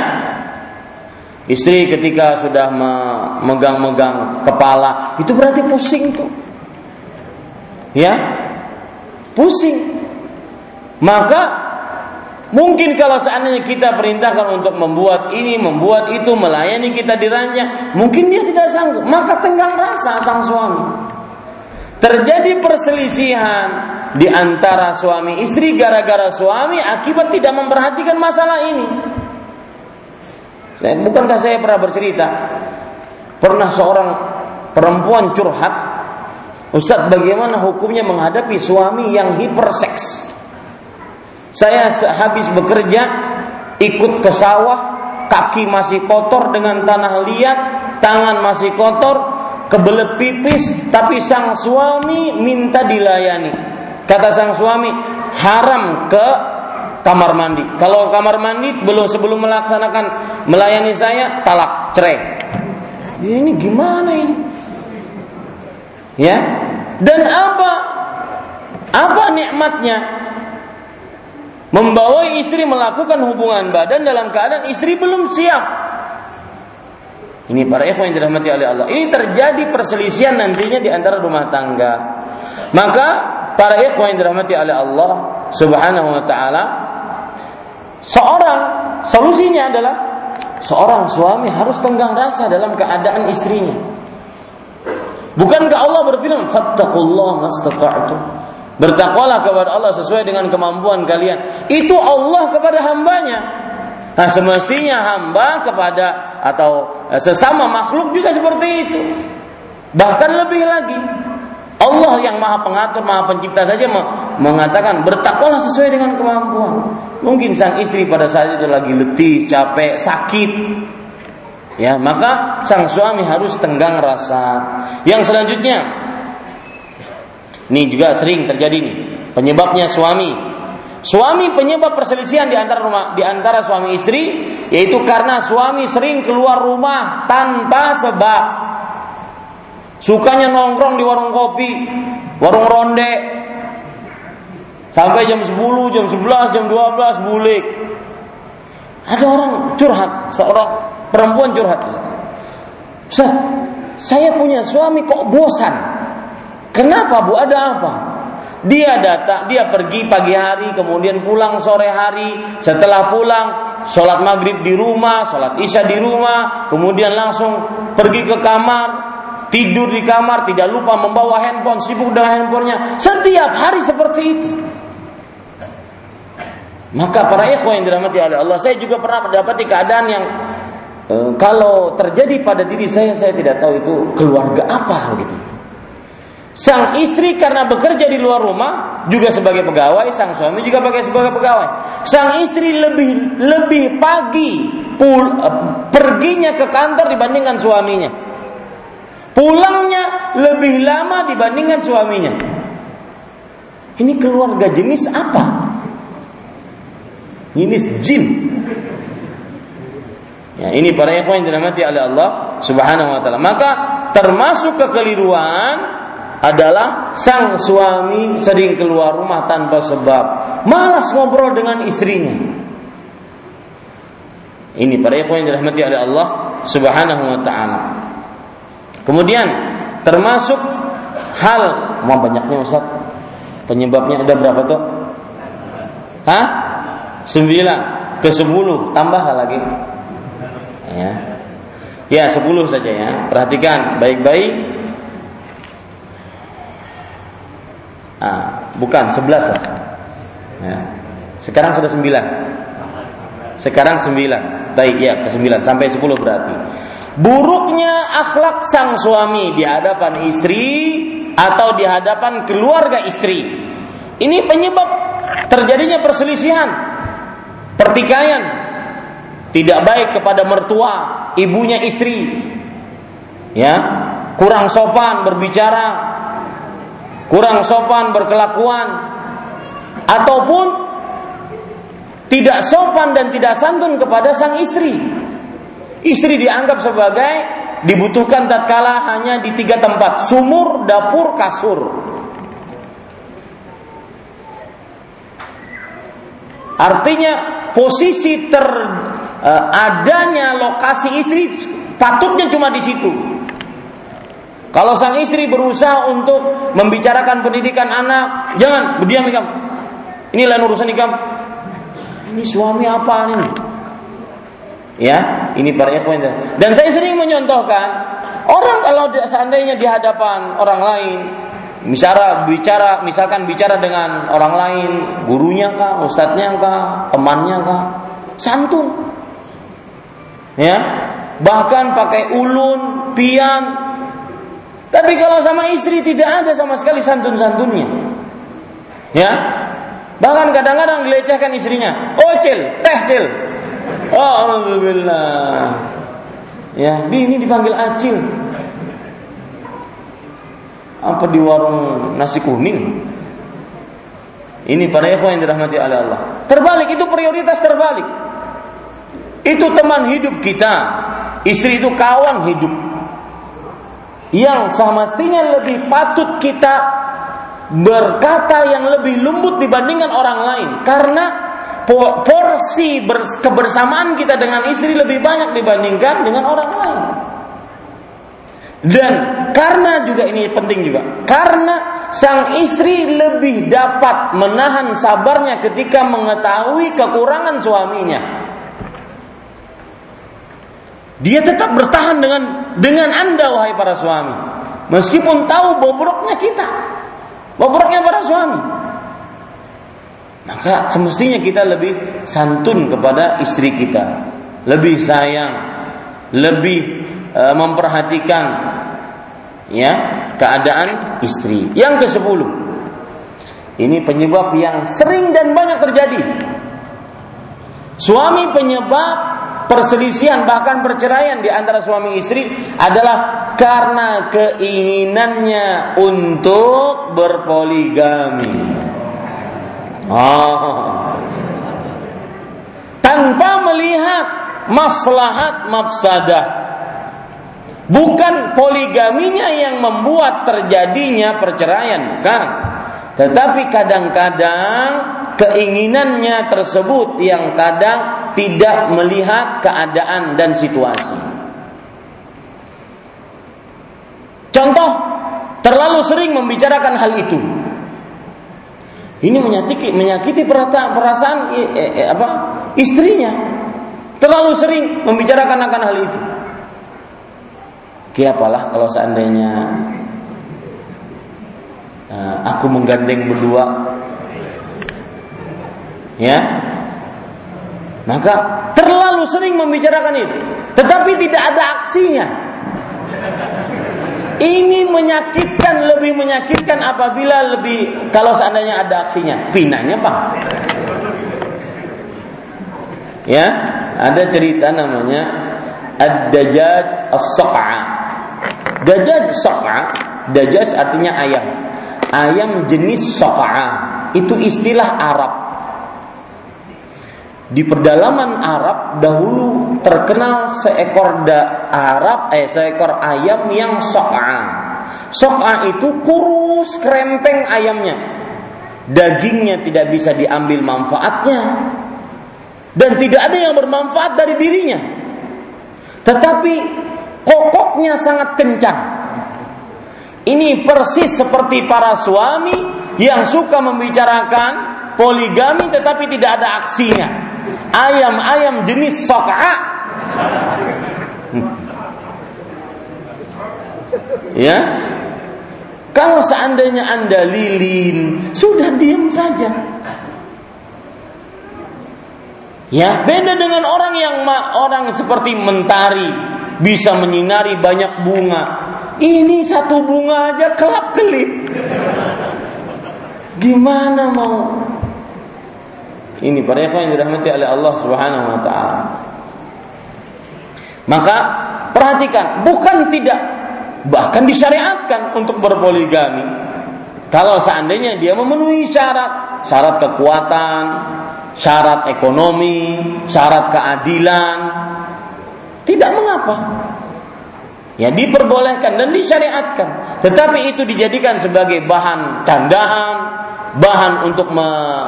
A: istri ketika sudah memegang-megang kepala itu berarti pusing tuh. Ya, pusing. Maka Mungkin kalau seandainya kita perintahkan untuk membuat ini, membuat itu, melayani kita di ranjang, mungkin dia tidak sanggup. Maka tenggang rasa sang suami. Terjadi perselisihan di antara suami istri gara-gara suami akibat tidak memperhatikan masalah ini. Bukankah saya pernah bercerita? Pernah seorang perempuan curhat, Ustadz bagaimana hukumnya menghadapi suami yang hiperseks? Saya habis bekerja, ikut ke sawah, kaki masih kotor dengan tanah liat, tangan masih kotor, kebelet pipis, tapi sang suami minta dilayani. Kata sang suami, haram ke kamar mandi. Kalau kamar mandi belum sebelum melaksanakan melayani saya, talak, cerai. Ini gimana ini? Ya. Dan apa? Apa nikmatnya? Membawa istri melakukan hubungan badan dalam keadaan istri belum siap. Ini para ikhwan yang dirahmati oleh Allah. Ini terjadi perselisihan nantinya di antara rumah tangga. Maka para ikhwan yang dirahmati oleh Allah Subhanahu wa taala seorang solusinya adalah seorang suami harus tenggang rasa dalam keadaan istrinya. Bukankah Allah berfirman, "Fattaqullaha mastata'tum." Bertakwalah kepada Allah sesuai dengan kemampuan kalian. Itu Allah kepada hambanya. Nah semestinya hamba kepada atau eh, sesama makhluk juga seperti itu. Bahkan lebih lagi. Allah yang maha pengatur, maha pencipta saja mengatakan bertakwalah sesuai dengan kemampuan. Mungkin sang istri pada saat itu lagi letih, capek, sakit. Ya, maka sang suami harus tenggang rasa. Yang selanjutnya, ini juga sering terjadi nih. Penyebabnya suami. Suami penyebab perselisihan di antara rumah di antara suami istri yaitu karena suami sering keluar rumah tanpa sebab. Sukanya nongkrong di warung kopi, warung ronde. Sampai jam 10, jam 11, jam 12 bulik. Ada orang curhat, seorang perempuan curhat. Saya punya suami kok bosan Kenapa Bu? Ada apa? Dia datang, dia pergi pagi hari, kemudian pulang sore hari. Setelah pulang, sholat maghrib di rumah, sholat isya di rumah, kemudian langsung pergi ke kamar, tidur di kamar, tidak lupa membawa handphone, sibuk dengan handphonenya. Setiap hari seperti itu. Maka para ikhwan yang dirahmati oleh Allah, saya juga pernah mendapati keadaan yang eh, kalau terjadi pada diri saya, saya tidak tahu itu keluarga apa gitu. Sang istri karena bekerja di luar rumah juga sebagai pegawai, sang suami juga pakai sebagai pegawai. Sang istri lebih lebih pagi pul, perginya ke kantor dibandingkan suaminya. Pulangnya lebih lama dibandingkan suaminya. Ini keluarga jenis apa? Jenis jin. Ya, ini para ikhwan yang dirahmati oleh Allah Subhanahu wa taala. Maka termasuk kekeliruan adalah sang suami sering keluar rumah tanpa sebab, malas ngobrol dengan istrinya. Ini para ikhwan yang dirahmati oleh Allah Subhanahu wa taala. Kemudian termasuk hal mau banyaknya Ustaz. Penyebabnya ada berapa tuh? Hah? Sembilan. Ke sepuluh. Tambah lagi. Ya. Ya sepuluh saja ya. Perhatikan baik-baik ah, bukan sebelas lah. Ya. sekarang sudah sembilan. Sekarang sembilan. Baik ya ke sembilan. Sampai sepuluh berarti. Buruknya akhlak sang suami di hadapan istri atau di hadapan keluarga istri. Ini penyebab terjadinya perselisihan, pertikaian, tidak baik kepada mertua, ibunya istri. Ya, kurang sopan berbicara, kurang sopan berkelakuan ataupun tidak sopan dan tidak santun kepada sang istri Istri dianggap sebagai dibutuhkan tatkala hanya di tiga tempat, sumur, dapur, kasur. Artinya posisi ter uh, adanya lokasi istri patutnya cuma di situ. Kalau sang istri berusaha untuk membicarakan pendidikan anak, jangan berdiam ikam. Ini lain urusan ikam. Ini suami apa ini? Ya, ini para ikhwan. Dan saya sering menyontohkan orang kalau seandainya di hadapan orang lain bicara bicara misalkan bicara dengan orang lain, gurunya kah, ustadznya kah, temannya kah, santun. Ya, bahkan pakai ulun, pian. Tapi kalau sama istri tidak ada sama sekali santun-santunnya. Ya, bahkan kadang-kadang dilecehkan istrinya. Oh, cil, teh cil. Alhamdulillah. Ya, ini dipanggil acil. Apa di warung nasi kuning? Ini para ikhwan yang dirahmati oleh Allah. Terbalik itu prioritas terbalik. Itu teman hidup kita. Istri itu kawan hidup. Yang semestinya lebih patut kita berkata yang lebih lembut dibandingkan orang lain karena porsi kebersamaan kita dengan istri lebih banyak dibandingkan dengan orang lain. Dan karena juga ini penting juga, karena sang istri lebih dapat menahan sabarnya ketika mengetahui kekurangan suaminya. Dia tetap bertahan dengan dengan Anda wahai para suami. Meskipun tahu bobroknya kita. Bobroknya para suami. Maka semestinya kita lebih santun kepada istri kita, lebih sayang, lebih e, memperhatikan ya keadaan istri. Yang ke sepuluh, ini penyebab yang sering dan banyak terjadi. Suami penyebab perselisihan bahkan perceraian di antara suami istri adalah karena keinginannya untuk berpoligami. Oh. Tanpa melihat maslahat mafsadah. Bukan poligaminya yang membuat terjadinya perceraian, bukan. Tetapi kadang-kadang keinginannya tersebut yang kadang tidak melihat keadaan dan situasi. Contoh, terlalu sering membicarakan hal itu. Ini menyakiti menyakiti perasaan apa istrinya. Terlalu sering membicarakan akan hal itu. Kiapalah kalau seandainya aku menggandeng berdua, ya, maka terlalu sering membicarakan itu, tetapi tidak ada aksinya. Ini menyakitkan, lebih menyakitkan apabila lebih kalau seandainya ada aksinya. Pinanya, Bang. Ya, ada cerita namanya Ad-Dajjaj As-Saq'a. Dajjaj Saq'a, Dajjaj artinya ayam. Ayam jenis Saq'a. Itu istilah Arab di pedalaman Arab dahulu terkenal seekor da Arab eh seekor ayam yang so'a. So'a itu kurus krempeng ayamnya. Dagingnya tidak bisa diambil manfaatnya dan tidak ada yang bermanfaat dari dirinya. Tetapi kokoknya sangat kencang. Ini persis seperti para suami yang suka membicarakan poligami tetapi tidak ada aksinya. Ayam-ayam jenis sok'a. Ya, kalau seandainya Anda lilin, sudah diam saja. Ya, beda dengan orang yang orang seperti mentari bisa menyinari banyak bunga. Ini satu bunga aja kelap kelip. Gimana mau? Ini para ikhwan yang dirahmati oleh Allah Subhanahu wa taala. Maka perhatikan, bukan tidak bahkan disyariatkan untuk berpoligami. Kalau seandainya dia memenuhi syarat, syarat kekuatan, syarat ekonomi, syarat keadilan, tidak mengapa. Ya diperbolehkan dan disyariatkan. Tetapi itu dijadikan sebagai bahan candaan, bahan untuk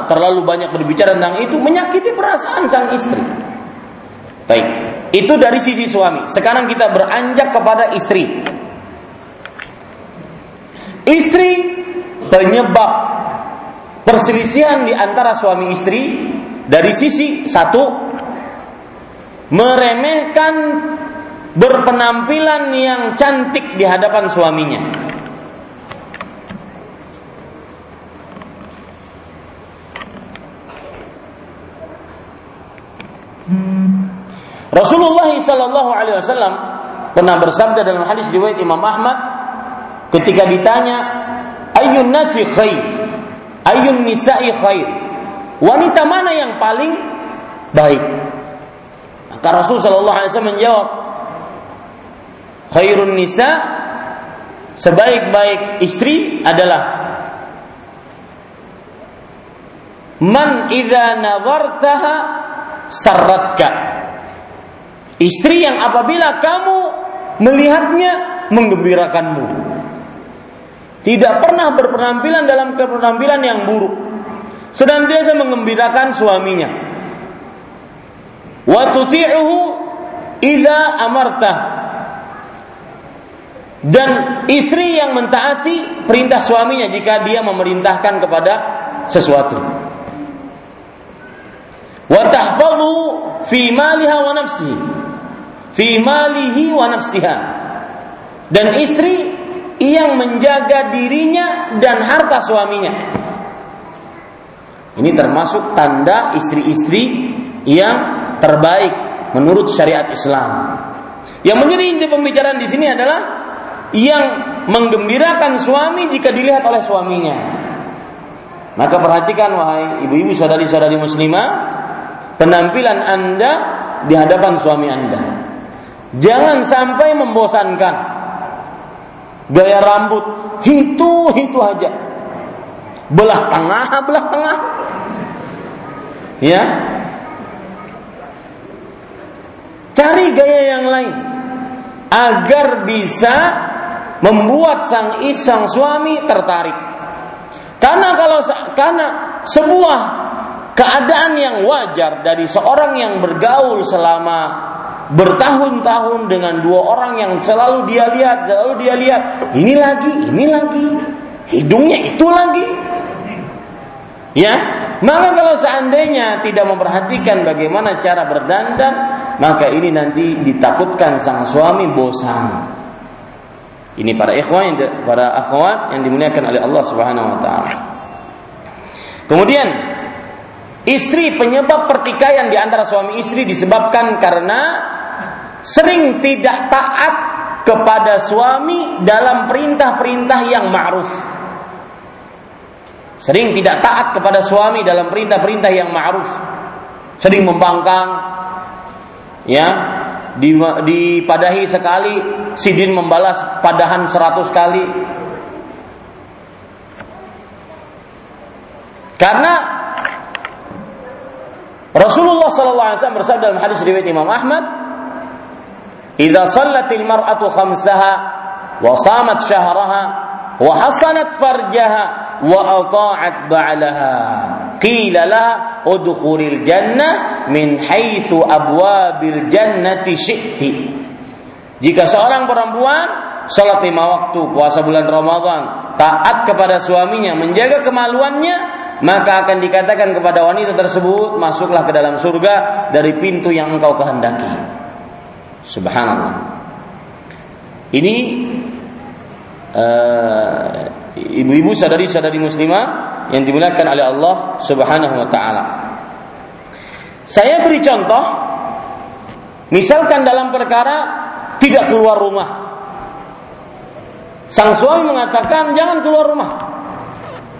A: terlalu banyak berbicara tentang itu menyakiti perasaan sang istri. Baik, itu dari sisi suami. Sekarang kita beranjak kepada istri. Istri penyebab perselisihan di antara suami istri dari sisi satu meremehkan berpenampilan yang cantik di hadapan suaminya. Rasulullah Sallallahu Alaihi Wasallam pernah bersabda dalam hadis riwayat Imam Ahmad ketika ditanya ayun nasi khair ayun nisa'i khair. Wanita mana yang paling baik? Maka Rasul sallallahu alaihi wasallam menjawab, khairun nisa sebaik-baik istri adalah man idza nazartaha sarratka. Istri yang apabila kamu melihatnya menggembirakanmu. Tidak pernah berpenampilan dalam kepenampilan yang buruk. Senantiasa mengembirakan suaminya. Wa tuti'uhu idza amarta. Dan istri yang mentaati perintah suaminya jika dia memerintahkan kepada sesuatu. Wa tahfazu fi maliha wa nafsihi. Fi malihi wa nafsiha. Dan istri yang menjaga dirinya dan harta suaminya. Ini termasuk tanda istri-istri yang terbaik menurut syariat Islam. Yang menjadi inti pembicaraan di sini adalah yang menggembirakan suami jika dilihat oleh suaminya. Maka perhatikan wahai ibu-ibu saudari-saudari muslimah, penampilan Anda di hadapan suami Anda. Jangan sampai membosankan gaya rambut itu itu aja belah tengah belah tengah ya cari gaya yang lain agar bisa membuat sang isang suami tertarik karena kalau karena sebuah keadaan yang wajar dari seorang yang bergaul selama bertahun-tahun dengan dua orang yang selalu dia lihat, selalu dia lihat, ini lagi, ini lagi, hidungnya itu lagi. Ya, maka kalau seandainya tidak memperhatikan bagaimana cara berdandan, maka ini nanti ditakutkan sang suami bosan. Ini para ikhwan, para akhwat yang dimuliakan oleh Allah Subhanahu wa taala. Kemudian istri penyebab pertikaian di antara suami istri disebabkan karena sering tidak taat kepada suami dalam perintah-perintah yang ma'ruf. Sering tidak taat kepada suami dalam perintah-perintah yang ma'ruf. Sering membangkang, ya, dipadahi sekali, Sidin membalas padahan seratus kali. Karena Rasulullah sallallahu alaihi wasallam bersabda dalam hadis riwayat Imam Ahmad, "Idza sallatil mar'atu khamsaha wa shamat syahraha wa hasanat farjaha wa ata'at ba'laha. Qila laha udkhulil jannah min haitsu abwabil jannati syi'ti. Jika seorang perempuan salat lima waktu puasa bulan Ramadan taat kepada suaminya menjaga kemaluannya maka akan dikatakan kepada wanita tersebut masuklah ke dalam surga dari pintu yang engkau kehendaki. Subhanallah. Ini uh, ibu-ibu sadari-sadari muslimah yang dimuliakan oleh Allah Subhanahu wa taala. Saya beri contoh misalkan dalam perkara tidak keluar rumah. Sang suami mengatakan jangan keluar rumah.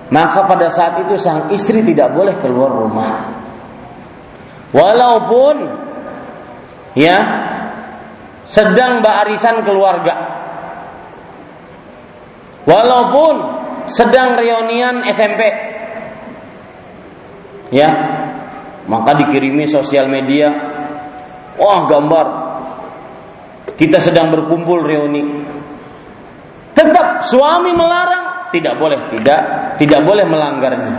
A: Maka pada saat itu sang istri tidak boleh keluar rumah. Walaupun ya sedang barisan keluarga Walaupun sedang reunian SMP. Ya. Maka dikirimi sosial media. Wah, gambar. Kita sedang berkumpul reuni. Tetap suami melarang, tidak boleh, tidak, tidak boleh melanggarnya.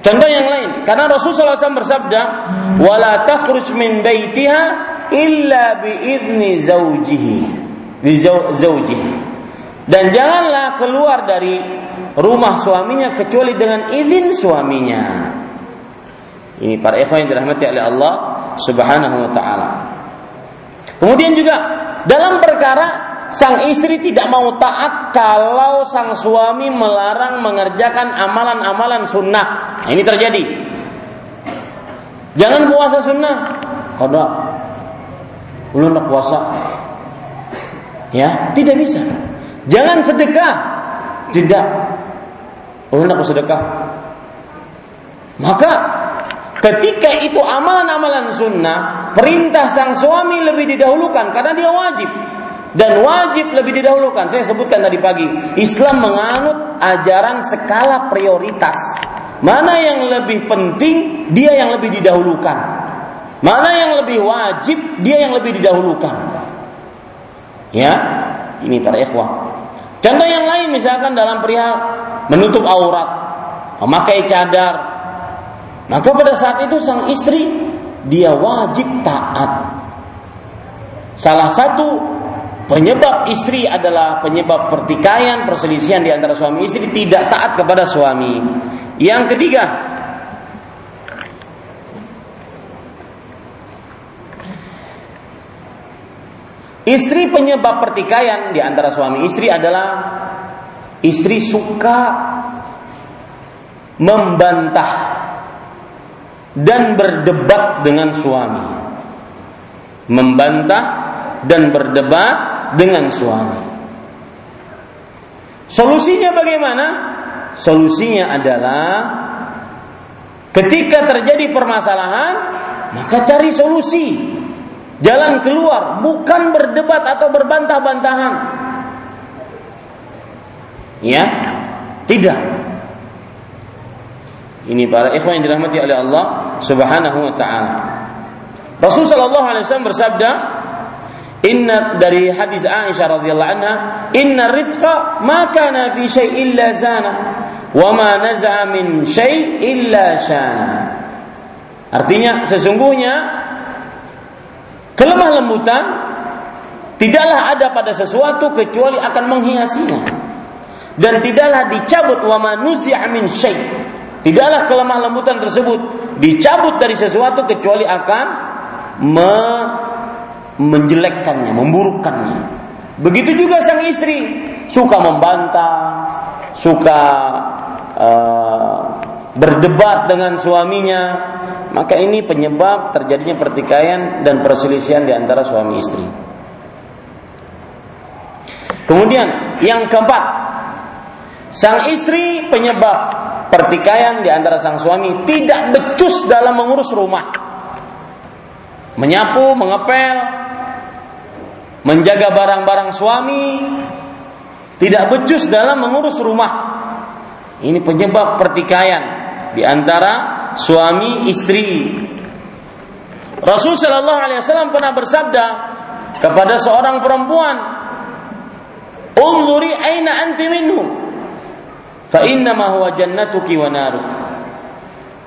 A: Contoh yang lain, karena Rasulullah SAW bersabda, "Wala takhruj min baitiha illa bi idni zaujihi." Bi zaujihi. Dan janganlah keluar dari rumah suaminya kecuali dengan izin suaminya. Ini para ikhwan yang dirahmati oleh Allah Subhanahu wa taala. Kemudian juga dalam perkara sang istri tidak mau taat kalau sang suami melarang mengerjakan amalan-amalan sunnah. Nah, ini terjadi. Jangan puasa sunnah. Kada. Belum puasa. Ya, tidak bisa. Jangan sedekah. Tidak. Oh, aku sedekah. Maka ketika itu amalan-amalan sunnah, perintah sang suami lebih didahulukan karena dia wajib. Dan wajib lebih didahulukan. Saya sebutkan tadi pagi, Islam menganut ajaran skala prioritas. Mana yang lebih penting, dia yang lebih didahulukan. Mana yang lebih wajib, dia yang lebih didahulukan. Ya, ini para ikhwah. Contoh yang lain misalkan dalam perihal menutup aurat, memakai cadar. Maka pada saat itu sang istri dia wajib taat. Salah satu penyebab istri adalah penyebab pertikaian, perselisihan di antara suami istri tidak taat kepada suami. Yang ketiga, Istri penyebab pertikaian di antara suami istri adalah istri suka membantah dan berdebat dengan suami. Membantah dan berdebat dengan suami. Solusinya bagaimana? Solusinya adalah ketika terjadi permasalahan, maka cari solusi Jalan keluar bukan berdebat atau berbantah-bantahan. Ya, tidak. Ini para ikhwan yang dirahmati oleh Allah Subhanahu wa taala. Rasul sallallahu alaihi wasallam bersabda, Inna dari hadis Aisyah radhiyallahu anha, inna rifqa ma kana fi syai' illa zana wa ma naza'a min syai' illa shana. Artinya sesungguhnya Kelemah lembutan tidaklah ada pada sesuatu kecuali akan menghiasinya. Dan tidaklah dicabut wa manuzi'a min. Tidaklah kelemah lembutan tersebut dicabut dari sesuatu kecuali akan me menjelekkannya, memburukkannya. Begitu juga sang istri suka membantah, suka uh, berdebat dengan suaminya, maka ini penyebab terjadinya pertikaian dan perselisihan di antara suami istri. Kemudian yang keempat, sang istri penyebab pertikaian di antara sang suami tidak becus dalam mengurus rumah. Menyapu, mengepel, menjaga barang-barang suami, tidak becus dalam mengurus rumah. Ini penyebab pertikaian di antara suami istri. Rasul Shallallahu Alaihi Wasallam pernah bersabda kepada seorang perempuan, "Unzuri aina anti minhu, fa inna ma huwa jannatuki wa naruk."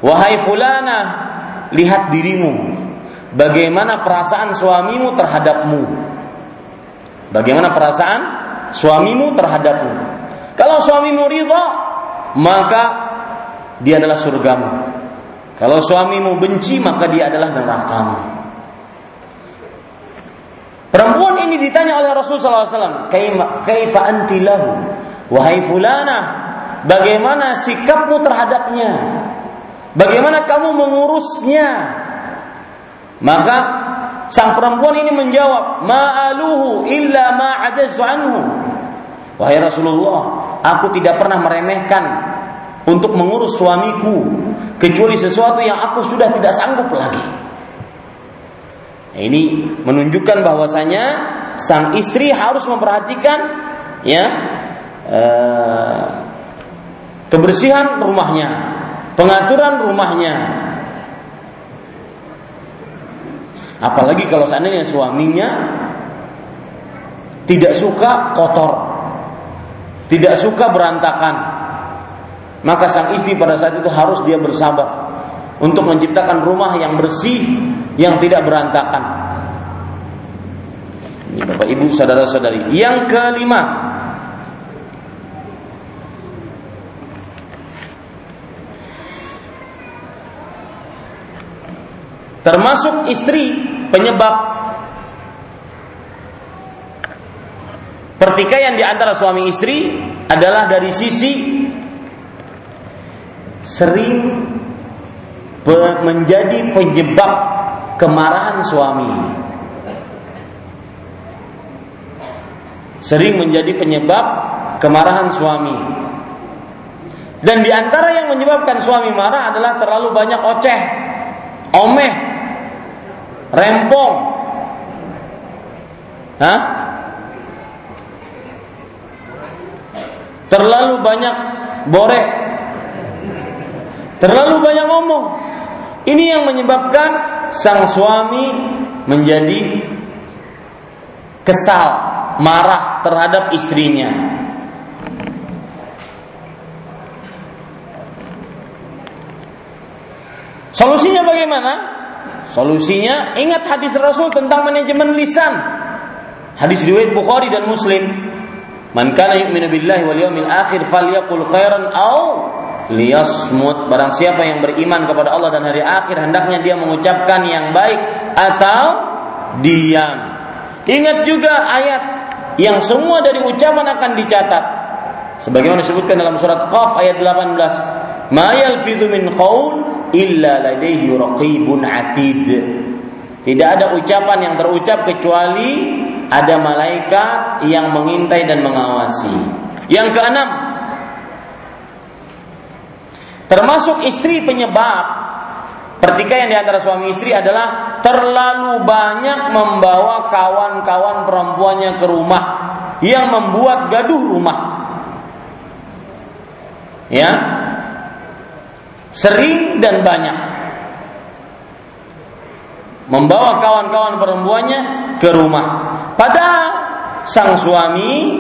A: Wahai fulana, lihat dirimu. Bagaimana perasaan suamimu terhadapmu? Bagaimana perasaan suamimu terhadapmu. Kalau suamimu ridha, maka dia adalah surgamu. Kalau suamimu benci, maka dia adalah nerakamu. Perempuan ini ditanya oleh Rasulullah SAW, Kaifa anti lahu? Wahai fulana, bagaimana sikapmu terhadapnya? Bagaimana kamu mengurusnya? Maka sang perempuan ini menjawab, Ma'aluhu illa ma'ajaztu anhu. Wahai Rasulullah, aku tidak pernah meremehkan untuk mengurus suamiku kecuali sesuatu yang aku sudah tidak sanggup lagi. Nah, ini menunjukkan bahwasanya sang istri harus memperhatikan ya eh, kebersihan rumahnya, pengaturan rumahnya. Apalagi kalau seandainya suaminya tidak suka kotor, tidak suka berantakan, maka sang istri pada saat itu harus dia bersabar untuk menciptakan rumah yang bersih, yang tidak berantakan. Ini Bapak Ibu saudara-saudari. Yang kelima, termasuk istri penyebab pertikaian di antara suami istri adalah dari sisi sering menjadi penyebab kemarahan suami. Sering menjadi penyebab kemarahan suami. Dan di antara yang menyebabkan suami marah adalah terlalu banyak oceh, omeh, rempong. Hah? Terlalu banyak borek. Terlalu banyak ngomong. Ini yang menyebabkan sang suami menjadi kesal, marah terhadap istrinya. Solusinya bagaimana? Solusinya ingat hadis Rasul tentang manajemen lisan. Hadis riwayat Bukhari dan Muslim. Man kana yu'minu billahi wal yawmil akhir falyaqul khairan aw liyasmut. Barang siapa yang beriman kepada Allah dan hari akhir hendaknya dia mengucapkan yang baik atau diam. Ingat juga ayat yang semua dari ucapan akan dicatat. Sebagaimana disebutkan dalam surat Qaf ayat 18. Ma yalfidhu min qaul illa ladaihi raqibun atid. Tidak ada ucapan yang terucap kecuali ada malaikat yang mengintai dan mengawasi. Yang keenam, termasuk istri penyebab pertikaian di antara suami istri adalah terlalu banyak membawa kawan-kawan perempuannya ke rumah yang membuat gaduh rumah. Ya, sering dan banyak membawa kawan-kawan perempuannya ke rumah. Padahal sang suami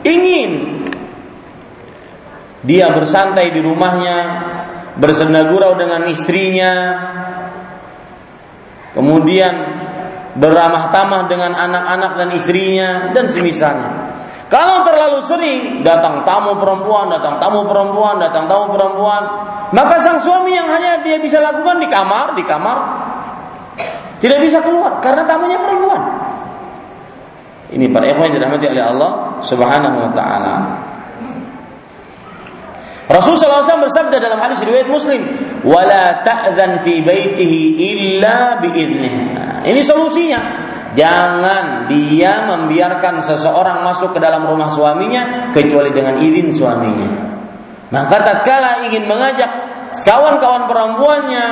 A: ingin dia bersantai di rumahnya, bersendagurau dengan istrinya, kemudian beramah tamah dengan anak-anak dan istrinya dan semisalnya. Kalau terlalu sering datang tamu perempuan, datang tamu perempuan, datang tamu perempuan, maka sang suami yang hanya dia bisa lakukan di kamar, di kamar, tidak bisa keluar karena tamunya perempuan. Ini para ikhwan yang dirahmati oleh Allah Subhanahu wa taala. Rasulullah SAW bersabda dalam hadis riwayat Muslim, "Wala ta'zan fi baitihi illa biidnih." Nah, ini solusinya. Jangan dia membiarkan seseorang masuk ke dalam rumah suaminya kecuali dengan izin suaminya. Maka tatkala ingin mengajak kawan-kawan perempuannya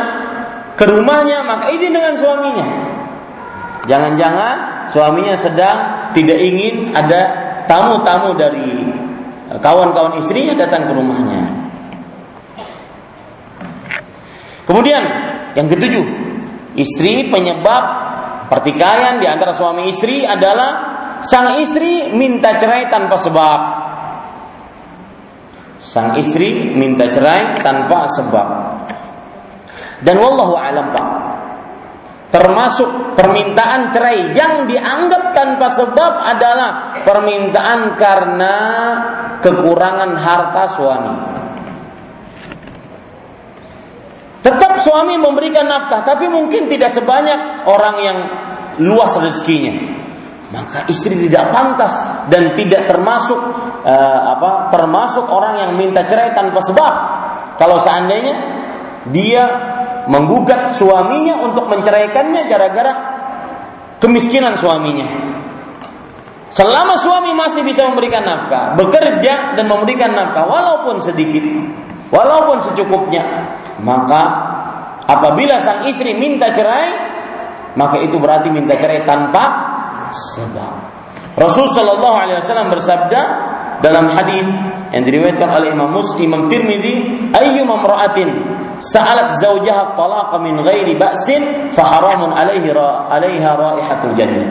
A: ke rumahnya, maka izin dengan suaminya. Jangan-jangan suaminya sedang tidak ingin ada tamu-tamu dari kawan-kawan istrinya datang ke rumahnya. Kemudian yang ketujuh, istri penyebab Pertikaian di antara suami istri adalah sang istri minta cerai tanpa sebab. Sang istri minta cerai tanpa sebab. Dan wallahu alam Pak. Termasuk permintaan cerai yang dianggap tanpa sebab adalah permintaan karena kekurangan harta suami. Tetap suami memberikan nafkah, tapi mungkin tidak sebanyak orang yang luas rezekinya. Maka istri tidak pantas dan tidak termasuk uh, apa termasuk orang yang minta cerai tanpa sebab. Kalau seandainya dia menggugat suaminya untuk menceraikannya gara-gara kemiskinan suaminya. Selama suami masih bisa memberikan nafkah, bekerja dan memberikan nafkah walaupun sedikit, walaupun secukupnya, maka apabila sang istri minta cerai, maka itu berarti minta cerai tanpa sebab. Rasul Shallallahu Alaihi Wasallam bersabda dalam hadis yang diriwayatkan oleh Imam Muslim, Imam Tirmidzi, "Ayyu mamra'atin sa'alat zawjaha talaqa min ghairi ba'sin fa haramun 'alaihi ra 'alaiha raihatul jannah."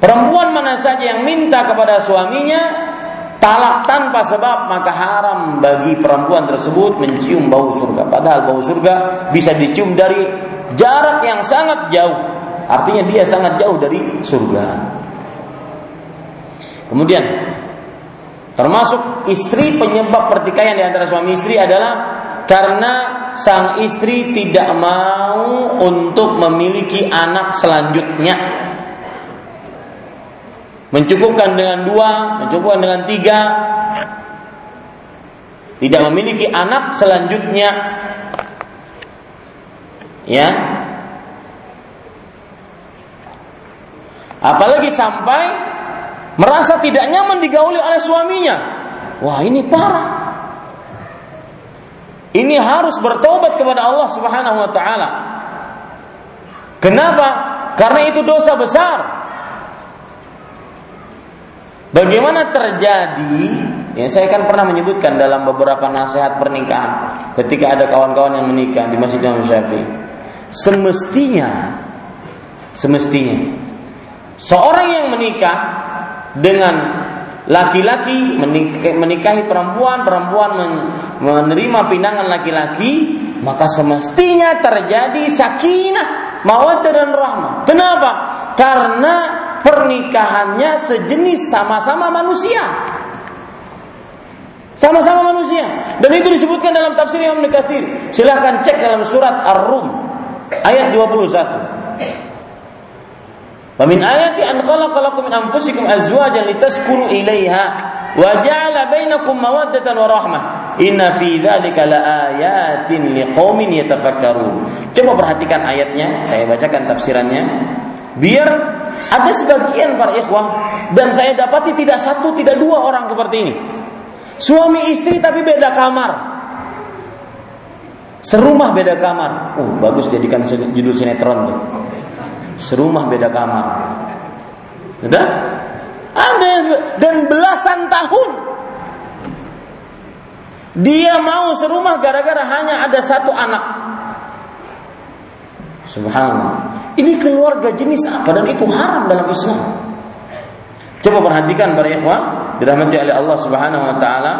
A: Perempuan mana saja yang minta kepada suaminya talak tanpa sebab maka haram bagi perempuan tersebut mencium bau surga. Padahal bau surga bisa dicium dari jarak yang sangat jauh. Artinya dia sangat jauh dari surga. Kemudian termasuk istri penyebab pertikaian di antara suami istri adalah karena sang istri tidak mau untuk memiliki anak selanjutnya. Mencukupkan dengan dua, mencukupkan dengan tiga, tidak memiliki anak selanjutnya, ya. Apalagi sampai merasa tidak nyaman digauli oleh suaminya. Wah, ini parah. Ini harus bertobat kepada Allah Subhanahu wa taala. Kenapa? Karena itu dosa besar. Bagaimana terjadi? Ya, saya kan pernah menyebutkan dalam beberapa nasihat pernikahan ketika ada kawan-kawan yang menikah di Masjid Imam Syafi'i. Semestinya semestinya seorang yang menikah dengan laki-laki menikahi perempuan, perempuan menerima pinangan laki-laki, maka semestinya terjadi sakinah, mawaddah dan rahmah. Kenapa? Karena pernikahannya sejenis sama-sama manusia. Sama-sama manusia. Dan itu disebutkan dalam tafsir Imam Nukathir. Silahkan cek dalam surat Ar-Rum ayat 21. Wa min ayati an khalaqa lakum min anfusikum azwajan litaskunu ilaiha wa ja'ala bainakum mawaddatan wa rahmah. Inna fi dzalika laayatin liqaumin yatafakkarun. Coba perhatikan ayatnya, saya bacakan tafsirannya. Biar ada sebagian para ikhwah dan saya dapati tidak satu tidak dua orang seperti ini. Suami istri tapi beda kamar. Serumah beda kamar. Oh, bagus jadikan judul sinetron tuh. Serumah beda kamar. Sudah? Ada yang dan belasan tahun dia mau serumah gara-gara hanya ada satu anak. Subhanallah. Ini keluarga jenis apa dan itu haram dalam Islam. Coba perhatikan para ikhwah dirahmati oleh Allah Subhanahu wa taala.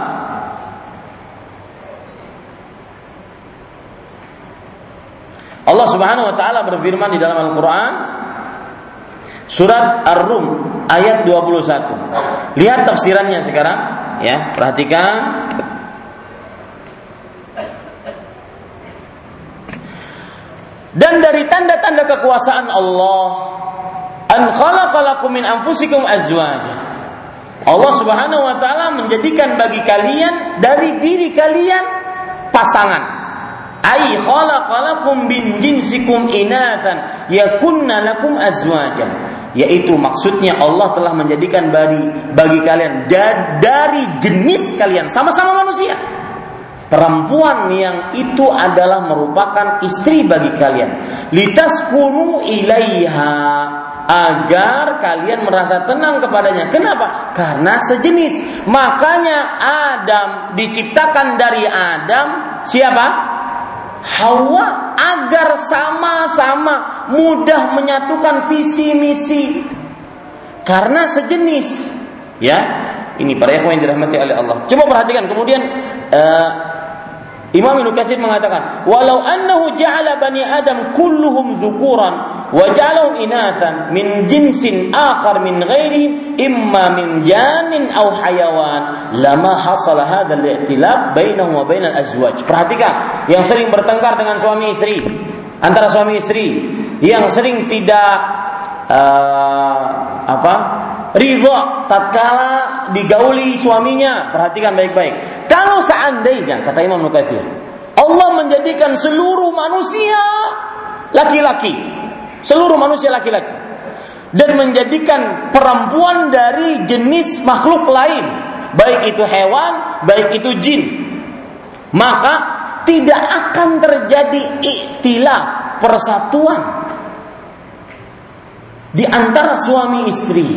A: Allah Subhanahu wa taala berfirman di dalam Al-Qur'an surat Ar-Rum ayat 21. Lihat tafsirannya sekarang ya, perhatikan Dan dari tanda-tanda kekuasaan Allah, an khalaqalakum min anfusikum azwaja. Allah Subhanahu wa taala menjadikan bagi kalian dari diri kalian pasangan. Ai khalaqalakum bin jinsikum inatan yakunna lakum azwajan. Yaitu maksudnya Allah telah menjadikan bagi bagi kalian dari jenis kalian sama-sama manusia. Perempuan yang itu adalah merupakan istri bagi kalian. Litaskunu ilaiha agar kalian merasa tenang kepadanya. Kenapa? Karena sejenis. Makanya Adam diciptakan dari Adam siapa Hawa agar sama-sama mudah menyatukan visi misi. Karena sejenis. Ya ini para yang dirahmati oleh Allah. Coba perhatikan kemudian uh, Imam Ibnu Katsir mengatakan, "Walau annahu ja'ala bani Adam kulluhum dzukuran inathan min jinsin akhar min ghairihim imma min janin aw hayawan, lama hasala hadzal i'tilaf bainahum wa bainal azwaj." Perhatikan, yang sering bertengkar dengan suami istri, antara suami istri, yang sering tidak uh, apa? ridho tatkala digauli suaminya. Perhatikan baik-baik. Kalau seandainya kata Imam Nukathir, Allah menjadikan seluruh manusia laki-laki, seluruh manusia laki-laki dan menjadikan perempuan dari jenis makhluk lain, baik itu hewan, baik itu jin. Maka tidak akan terjadi iktilaf persatuan di antara suami istri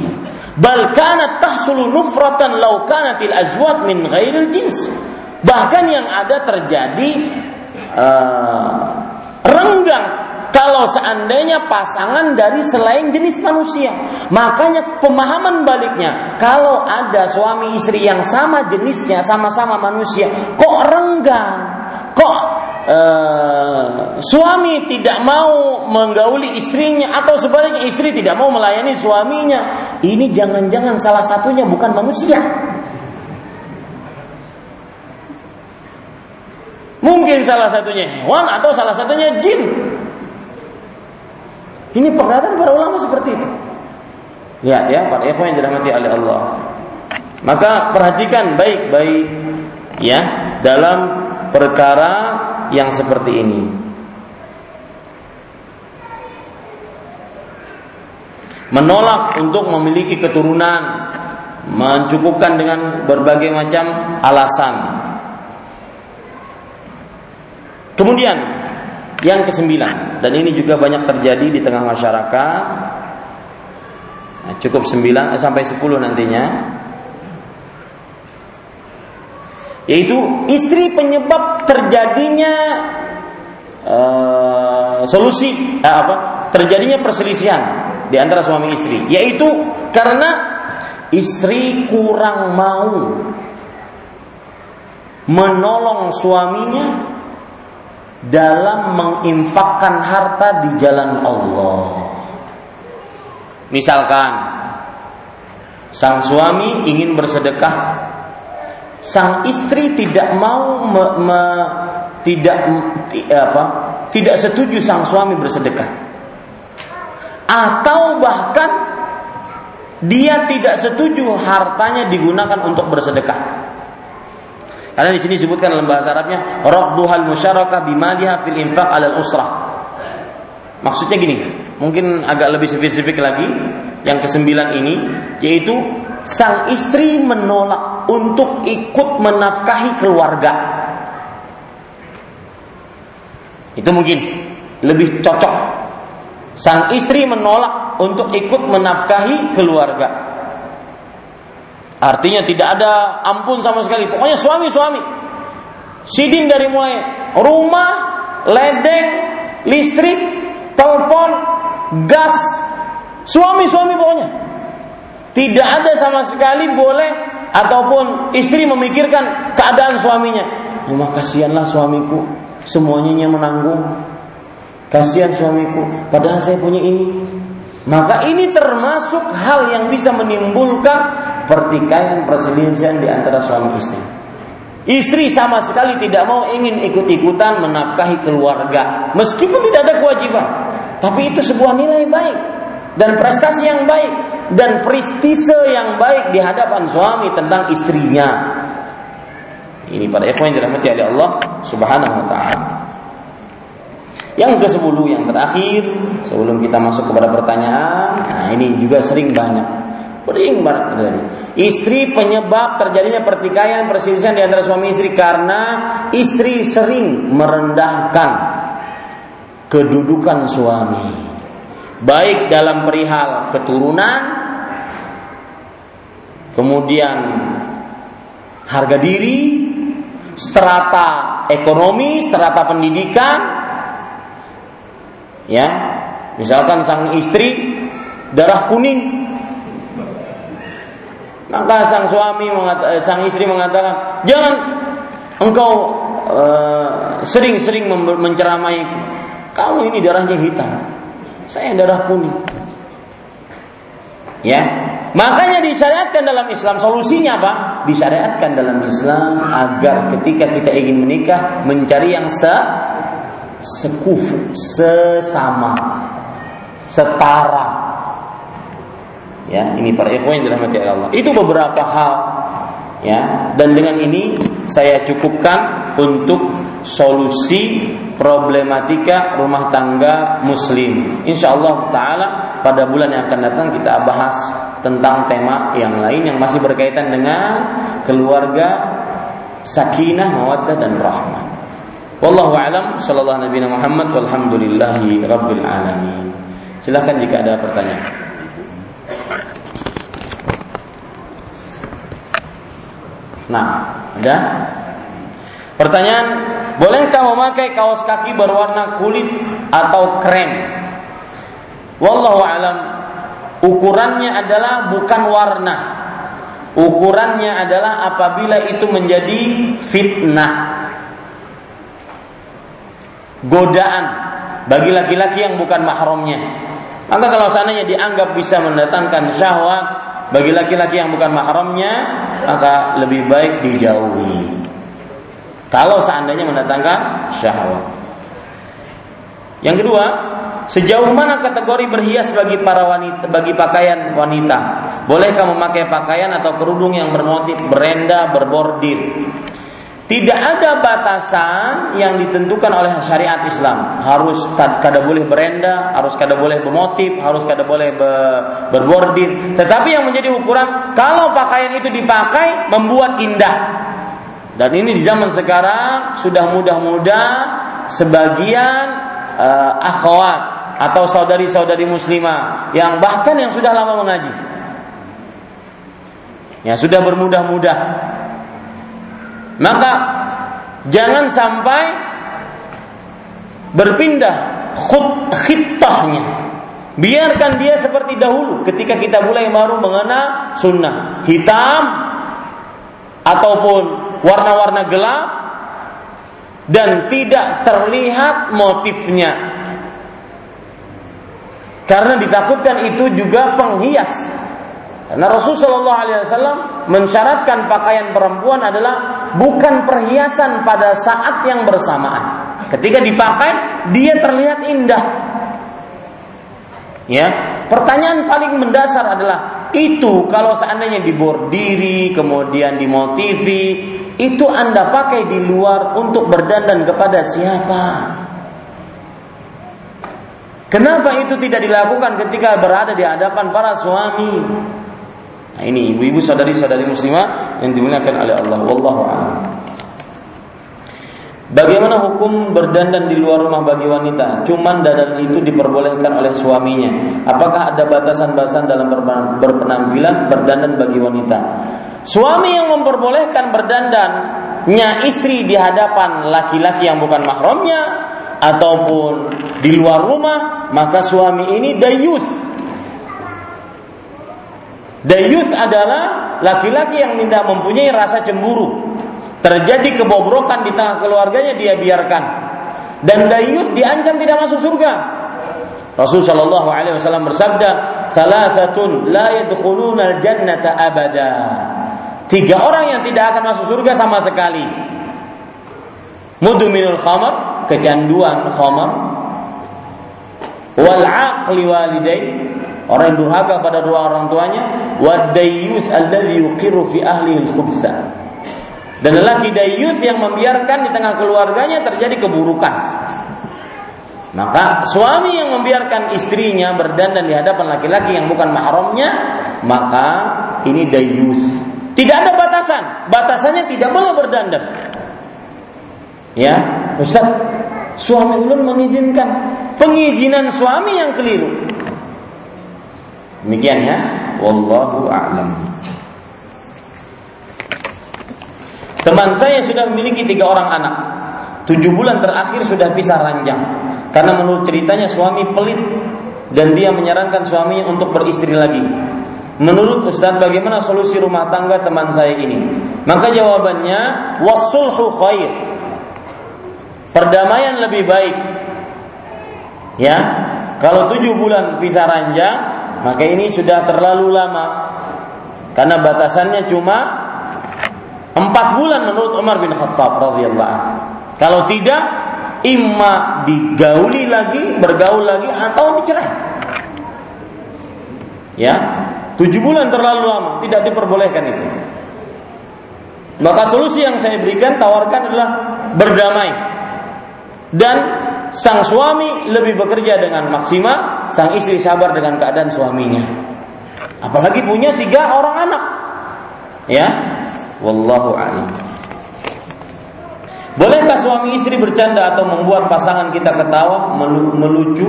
A: Bal kanat tahsulu nufratan law kanatil azwat min ghairil jins. Bahkan yang ada terjadi uh, renggang kalau seandainya pasangan dari selain jenis manusia. Makanya pemahaman baliknya, kalau ada suami istri yang sama jenisnya, sama-sama manusia, kok renggang? Kok uh, suami tidak mau menggauli istrinya atau sebaliknya istri tidak mau melayani suaminya, ini jangan-jangan salah satunya bukan manusia. Mungkin salah satunya hewan atau salah satunya jin. Ini perkataan para ulama seperti itu. Ya, ya, para ikhwan yang dirahmati oleh Allah. Maka perhatikan baik-baik ya dalam perkara yang seperti ini. Menolak untuk memiliki keturunan, mencukupkan dengan berbagai macam alasan. Kemudian yang kesembilan dan ini juga banyak terjadi di tengah masyarakat. Nah, cukup sembilan eh, sampai sepuluh nantinya yaitu istri penyebab terjadinya uh, solusi uh, apa terjadinya perselisihan di antara suami istri yaitu karena istri kurang mau menolong suaminya dalam menginfakkan harta di jalan Allah. Misalkan sang suami ingin bersedekah. Sang istri tidak mau me, me, tidak apa tidak setuju sang suami bersedekah. Atau bahkan dia tidak setuju hartanya digunakan untuk bersedekah karena di sini disebutkan dalam bahasa Arabnya rafduhal musyarakah bimaliha fil infaq alal usrah maksudnya gini mungkin agak lebih spesifik lagi yang kesembilan ini yaitu sang istri menolak untuk ikut menafkahi keluarga. Itu mungkin lebih cocok. Sang istri menolak untuk ikut menafkahi keluarga. Artinya tidak ada ampun sama sekali. Pokoknya suami-suami. Sidin dari mulai rumah, ledeng, listrik, telepon, gas, suami-suami pokoknya. Tidak ada sama sekali boleh ataupun istri memikirkan keadaan suaminya. Oh, kasihanlah suamiku, semuanya menanggung. Kasihan suamiku, padahal saya punya ini. Maka ini termasuk hal yang bisa menimbulkan pertikaian perselisihan di antara suami istri. Istri sama sekali tidak mau ingin ikut-ikutan menafkahi keluarga, meskipun tidak ada kewajiban. Tapi itu sebuah nilai baik dan prestasi yang baik dan prestise yang baik di hadapan suami tentang istrinya. Ini pada ikhwan yang dirahmati oleh Allah Subhanahu wa taala. Yang ke-10 yang terakhir sebelum kita masuk kepada pertanyaan, nah ini juga sering banyak sering banget terjadi. Istri penyebab terjadinya pertikaian perselisihan di antara suami istri karena istri sering merendahkan kedudukan suami baik dalam perihal keturunan, kemudian harga diri, strata ekonomi, strata pendidikan, ya, misalkan sang istri darah kuning, maka sang suami sang istri mengatakan, jangan engkau sering-sering uh, menceramai kamu ini darahnya hitam, saya darah kuning. Ya, makanya disyariatkan dalam Islam. Solusinya apa? Disyariatkan dalam Islam agar ketika kita ingin menikah mencari yang se sekufu, sesama, setara. Ya, ini para ikhwan yang dirahmati Allah. Itu beberapa hal ya dan dengan ini saya cukupkan untuk solusi problematika rumah tangga muslim insya Allah taala pada bulan yang akan datang kita bahas tentang tema yang lain yang masih berkaitan dengan keluarga sakinah mawaddah dan rahmah wallahu alam sallallahu nabi Muhammad walhamdulillahi rabbil alamin silahkan jika ada pertanyaan Nah, ada? Pertanyaan, bolehkah memakai kaos kaki berwarna kulit atau krem? Wallahu alam. Ukurannya adalah bukan warna. Ukurannya adalah apabila itu menjadi fitnah. Godaan bagi laki-laki yang bukan mahramnya. Maka kalau seandainya dianggap bisa mendatangkan syahwat, bagi laki-laki yang bukan mahramnya maka lebih baik dijauhi. Kalau seandainya mendatangkan syahwat. Yang kedua, sejauh mana kategori berhias bagi para wanita bagi pakaian wanita? Bolehkah memakai pakaian atau kerudung yang bermotif berenda, berbordir? Tidak ada batasan yang ditentukan oleh syariat Islam. Harus kada boleh berenda, harus kada boleh bermotif, harus kada boleh berbordir. Tetapi yang menjadi ukuran kalau pakaian itu dipakai membuat indah. Dan ini di zaman sekarang sudah mudah-mudah sebagian uh, akhwat atau saudari-saudari muslimah yang bahkan yang sudah lama mengaji. yang sudah bermudah-mudah maka jangan sampai berpindah khut khitahnya. Biarkan dia seperti dahulu ketika kita mulai baru mengenal sunnah hitam ataupun warna-warna gelap dan tidak terlihat motifnya. Karena ditakutkan itu juga penghias karena Rasulullah SAW mensyaratkan pakaian perempuan adalah bukan perhiasan pada saat yang bersamaan. Ketika dipakai, dia terlihat indah. Ya, pertanyaan paling mendasar adalah itu kalau seandainya dibordiri, kemudian dimotivi, itu Anda pakai di luar untuk berdandan kepada siapa? Kenapa itu tidak dilakukan ketika berada di hadapan para suami? Nah, ini ibu-ibu saudari-saudari muslimah yang dimuliakan oleh Allah. Wallahu a'lam. Bagaimana hukum berdandan di luar rumah bagi wanita? Cuman dandan itu diperbolehkan oleh suaminya. Apakah ada batasan-batasan dalam berpenampilan berdandan bagi wanita? Suami yang memperbolehkan berdandannya istri di hadapan laki-laki yang bukan mahramnya ataupun di luar rumah, maka suami ini dayuth Dayuth adalah laki-laki yang tidak mempunyai rasa cemburu. Terjadi kebobrokan di tengah keluarganya dia biarkan. Dan dayuth diancam tidak masuk surga. Rasul Shallallahu Alaihi Wasallam bersabda, "Thalathatun la yadkhuluna al-jannata abada." Tiga orang yang tidak akan masuk surga sama sekali. Mudminul khamar, kecanduan khamar. Wal aqli walidain, orang yang durhaka pada dua orang tuanya wa dayyuth alladhi yuqirru fi ahlihi al-khubtha dan lelaki dayyuth yang membiarkan di tengah keluarganya terjadi keburukan. Maka suami yang membiarkan istrinya berdandan di hadapan laki-laki yang bukan mahramnya maka ini dayyuth tidak ada batasan. Batasannya tidak boleh berdandan. Ya Ustaz suami ulun mengizinkan. Pengizinan suami yang keliru Demikian ya. Wallahu a'lam. Teman saya sudah memiliki tiga orang anak. Tujuh bulan terakhir sudah pisah ranjang. Karena menurut ceritanya suami pelit dan dia menyarankan suaminya untuk beristri lagi. Menurut Ustadz bagaimana solusi rumah tangga teman saya ini? Maka jawabannya wasulhu khair. perdamaian lebih baik. Ya, kalau tujuh bulan pisah ranjang, maka ini sudah terlalu lama. Karena batasannya cuma empat bulan menurut Umar bin Khattab radhiyallahu. Kalau tidak, imma digauli lagi, bergaul lagi, atau dicerai. Ya, tujuh bulan terlalu lama, tidak diperbolehkan itu. Maka solusi yang saya berikan, tawarkan adalah berdamai. Dan sang suami lebih bekerja dengan maksimal, sang istri sabar dengan keadaan suaminya. Apalagi punya tiga orang anak. Ya, wallahu a'lam. Bolehkah suami istri bercanda atau membuat pasangan kita ketawa, melucu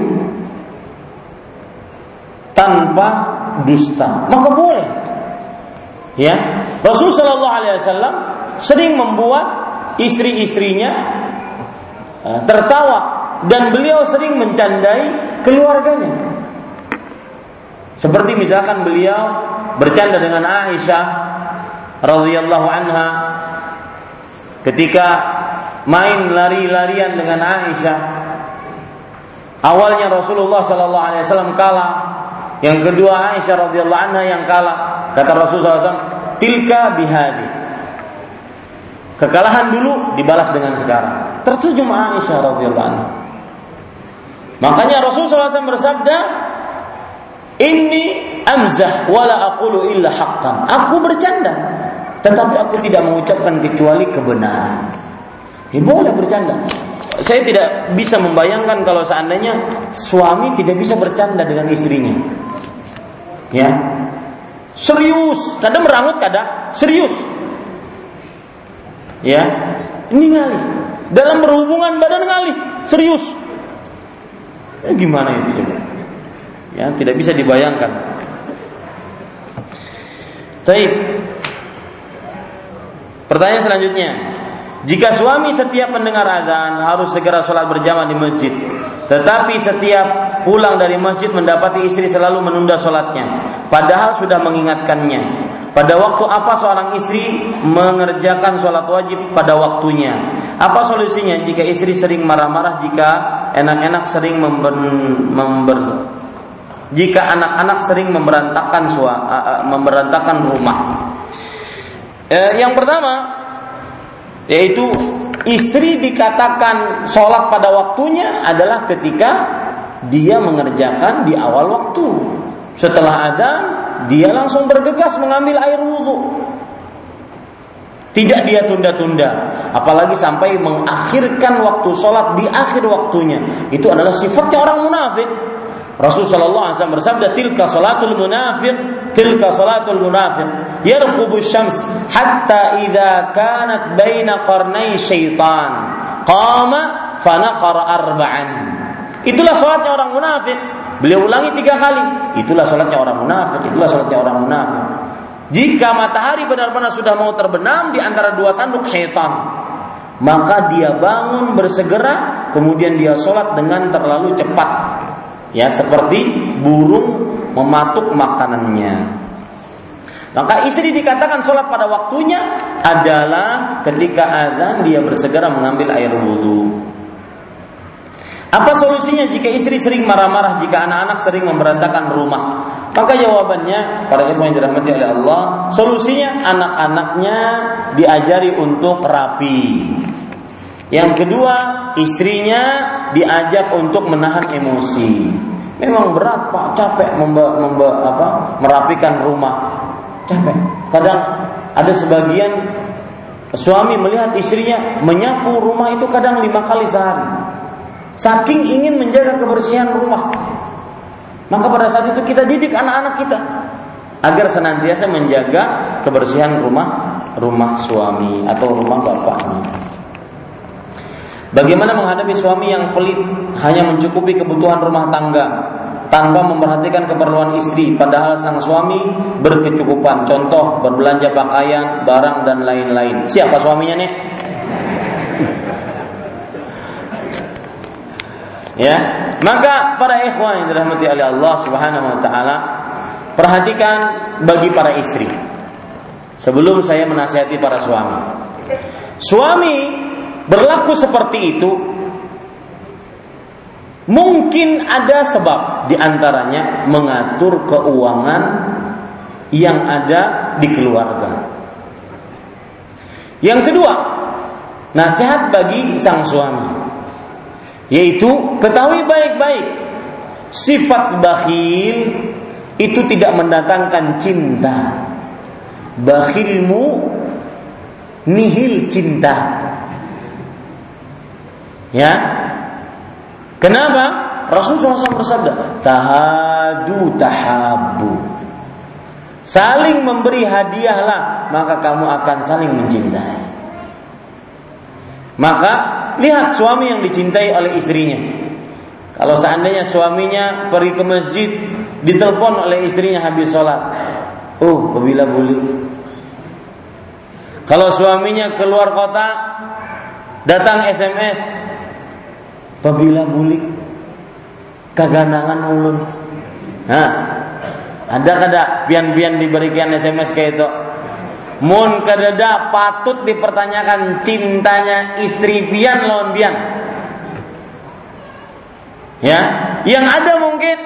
A: tanpa dusta? Maka boleh. Ya, Rasulullah Shallallahu Alaihi Wasallam sering membuat istri-istrinya eh, tertawa dan beliau sering mencandai keluarganya. Seperti misalkan beliau bercanda dengan Aisyah radhiyallahu anha ketika main lari-larian dengan Aisyah. Awalnya Rasulullah sallallahu alaihi wasallam kalah, yang kedua Aisyah radhiyallahu anha yang kalah. Kata Rasulullah SAW, tilka bihadi. Kekalahan dulu dibalas dengan sekarang. Tersenyum Aisyah radhiyallahu anha. Makanya Rasulullah SAW bersabda, ini amzah wala aqulu illa haqqan. Aku bercanda, tetapi aku tidak mengucapkan kecuali kebenaran. Ya boleh bercanda. Saya tidak bisa membayangkan kalau seandainya suami tidak bisa bercanda dengan istrinya. Ya. Serius, kadang merangut, kadang serius. Ya. Ini ngali. Dalam berhubungan badan ngali, serius. Ya, gimana itu coba? Ya, tidak bisa dibayangkan. Taib. Pertanyaan selanjutnya, jika suami setiap mendengar azan harus segera sholat berjamaah di masjid, tetapi setiap pulang dari masjid mendapati istri selalu menunda sholatnya, padahal sudah mengingatkannya. Pada waktu apa seorang istri mengerjakan sholat wajib pada waktunya? Apa solusinya jika istri sering marah-marah jika enak-enak sering member, member jika anak-anak sering memberantakan sua, memberantakan rumah? Eh, yang pertama, yaitu istri dikatakan sholat pada waktunya adalah ketika dia mengerjakan di awal waktu. Setelah azan, dia langsung bergegas mengambil air wudhu. Tidak dia tunda-tunda, apalagi sampai mengakhirkan waktu sholat di akhir waktunya. Itu adalah sifatnya orang munafik. Rasul sallallahu alaihi wasallam bersabda tilka salatul munafiq tilka salatul munafiq yarqubu syams hatta idza kanat baina qarnai syaitan. Qama fanaqara arba'an. Itulah salatnya orang munafik. Beliau ulangi tiga kali. Itulah salatnya orang munafik itulah salatnya orang munafik. Jika matahari benar-benar sudah mau terbenam di antara dua tanduk syaitan maka dia bangun bersegera kemudian dia sholat dengan terlalu cepat ya seperti burung mematuk makanannya. Maka istri dikatakan sholat pada waktunya adalah ketika azan dia bersegera mengambil air wudhu. Apa solusinya jika istri sering marah-marah jika anak-anak sering memberantakan rumah? Maka jawabannya para ikhwan yang dirahmati oleh Allah, solusinya anak-anaknya diajari untuk rapi. Yang kedua, istrinya diajak untuk menahan emosi. Memang berat Pak, capek memba, memba, apa, merapikan rumah. Capek. Kadang ada sebagian suami melihat istrinya menyapu rumah itu kadang lima kali sehari. Saking ingin menjaga kebersihan rumah. Maka pada saat itu kita didik anak-anak kita agar senantiasa menjaga kebersihan rumah rumah suami atau rumah bapaknya. Bagaimana menghadapi suami yang pelit hanya mencukupi kebutuhan rumah tangga tanpa memperhatikan keperluan istri padahal sang suami berkecukupan contoh berbelanja pakaian, barang dan lain-lain. Siapa suaminya nih? Ya, maka para ikhwan yang dirahmati oleh Allah Subhanahu wa taala, perhatikan bagi para istri. Sebelum saya menasihati para suami. Suami berlaku seperti itu mungkin ada sebab di antaranya mengatur keuangan yang ada di keluarga. Yang kedua, nasihat bagi sang suami yaitu ketahui baik-baik sifat bakhil itu tidak mendatangkan cinta. Bakhilmu nihil cinta. Ya. Kenapa? Rasulullah SAW bersabda, tahadu tahabu. Saling memberi hadiahlah, maka kamu akan saling mencintai. Maka lihat suami yang dicintai oleh istrinya. Kalau seandainya suaminya pergi ke masjid, ditelepon oleh istrinya habis sholat. Oh, bila boleh. Kalau suaminya keluar kota, datang SMS, Pabila bulik kaganangan ulun. Nah, ada kada pian-pian diberikan SMS kayak itu. Mun kadada patut dipertanyakan cintanya istri pian lawan pian. Ya, yang ada mungkin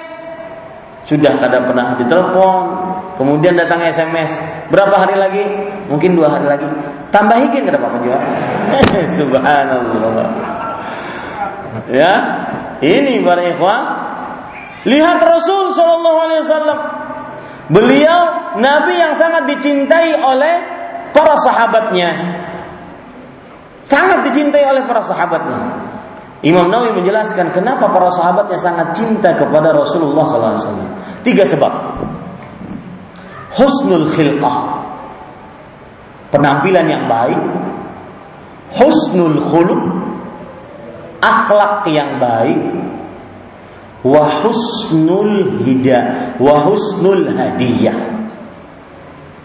A: sudah kada pernah ditelepon, kemudian datang SMS. Berapa hari lagi? Mungkin dua hari lagi. Tambahikin kada apa-apa juga. Subhanallah. Ya, ini para ikhwan. Lihat Rasul Shallallahu Alaihi Wasallam. Beliau Nabi yang sangat dicintai oleh para sahabatnya. Sangat dicintai oleh para sahabatnya. Imam Nawawi menjelaskan kenapa para sahabatnya sangat cinta kepada Rasulullah SAW. Tiga sebab. Husnul khilqah. Penampilan yang baik. Husnul khuluq akhlak yang baik wa husnul hida wa husnul hadiyah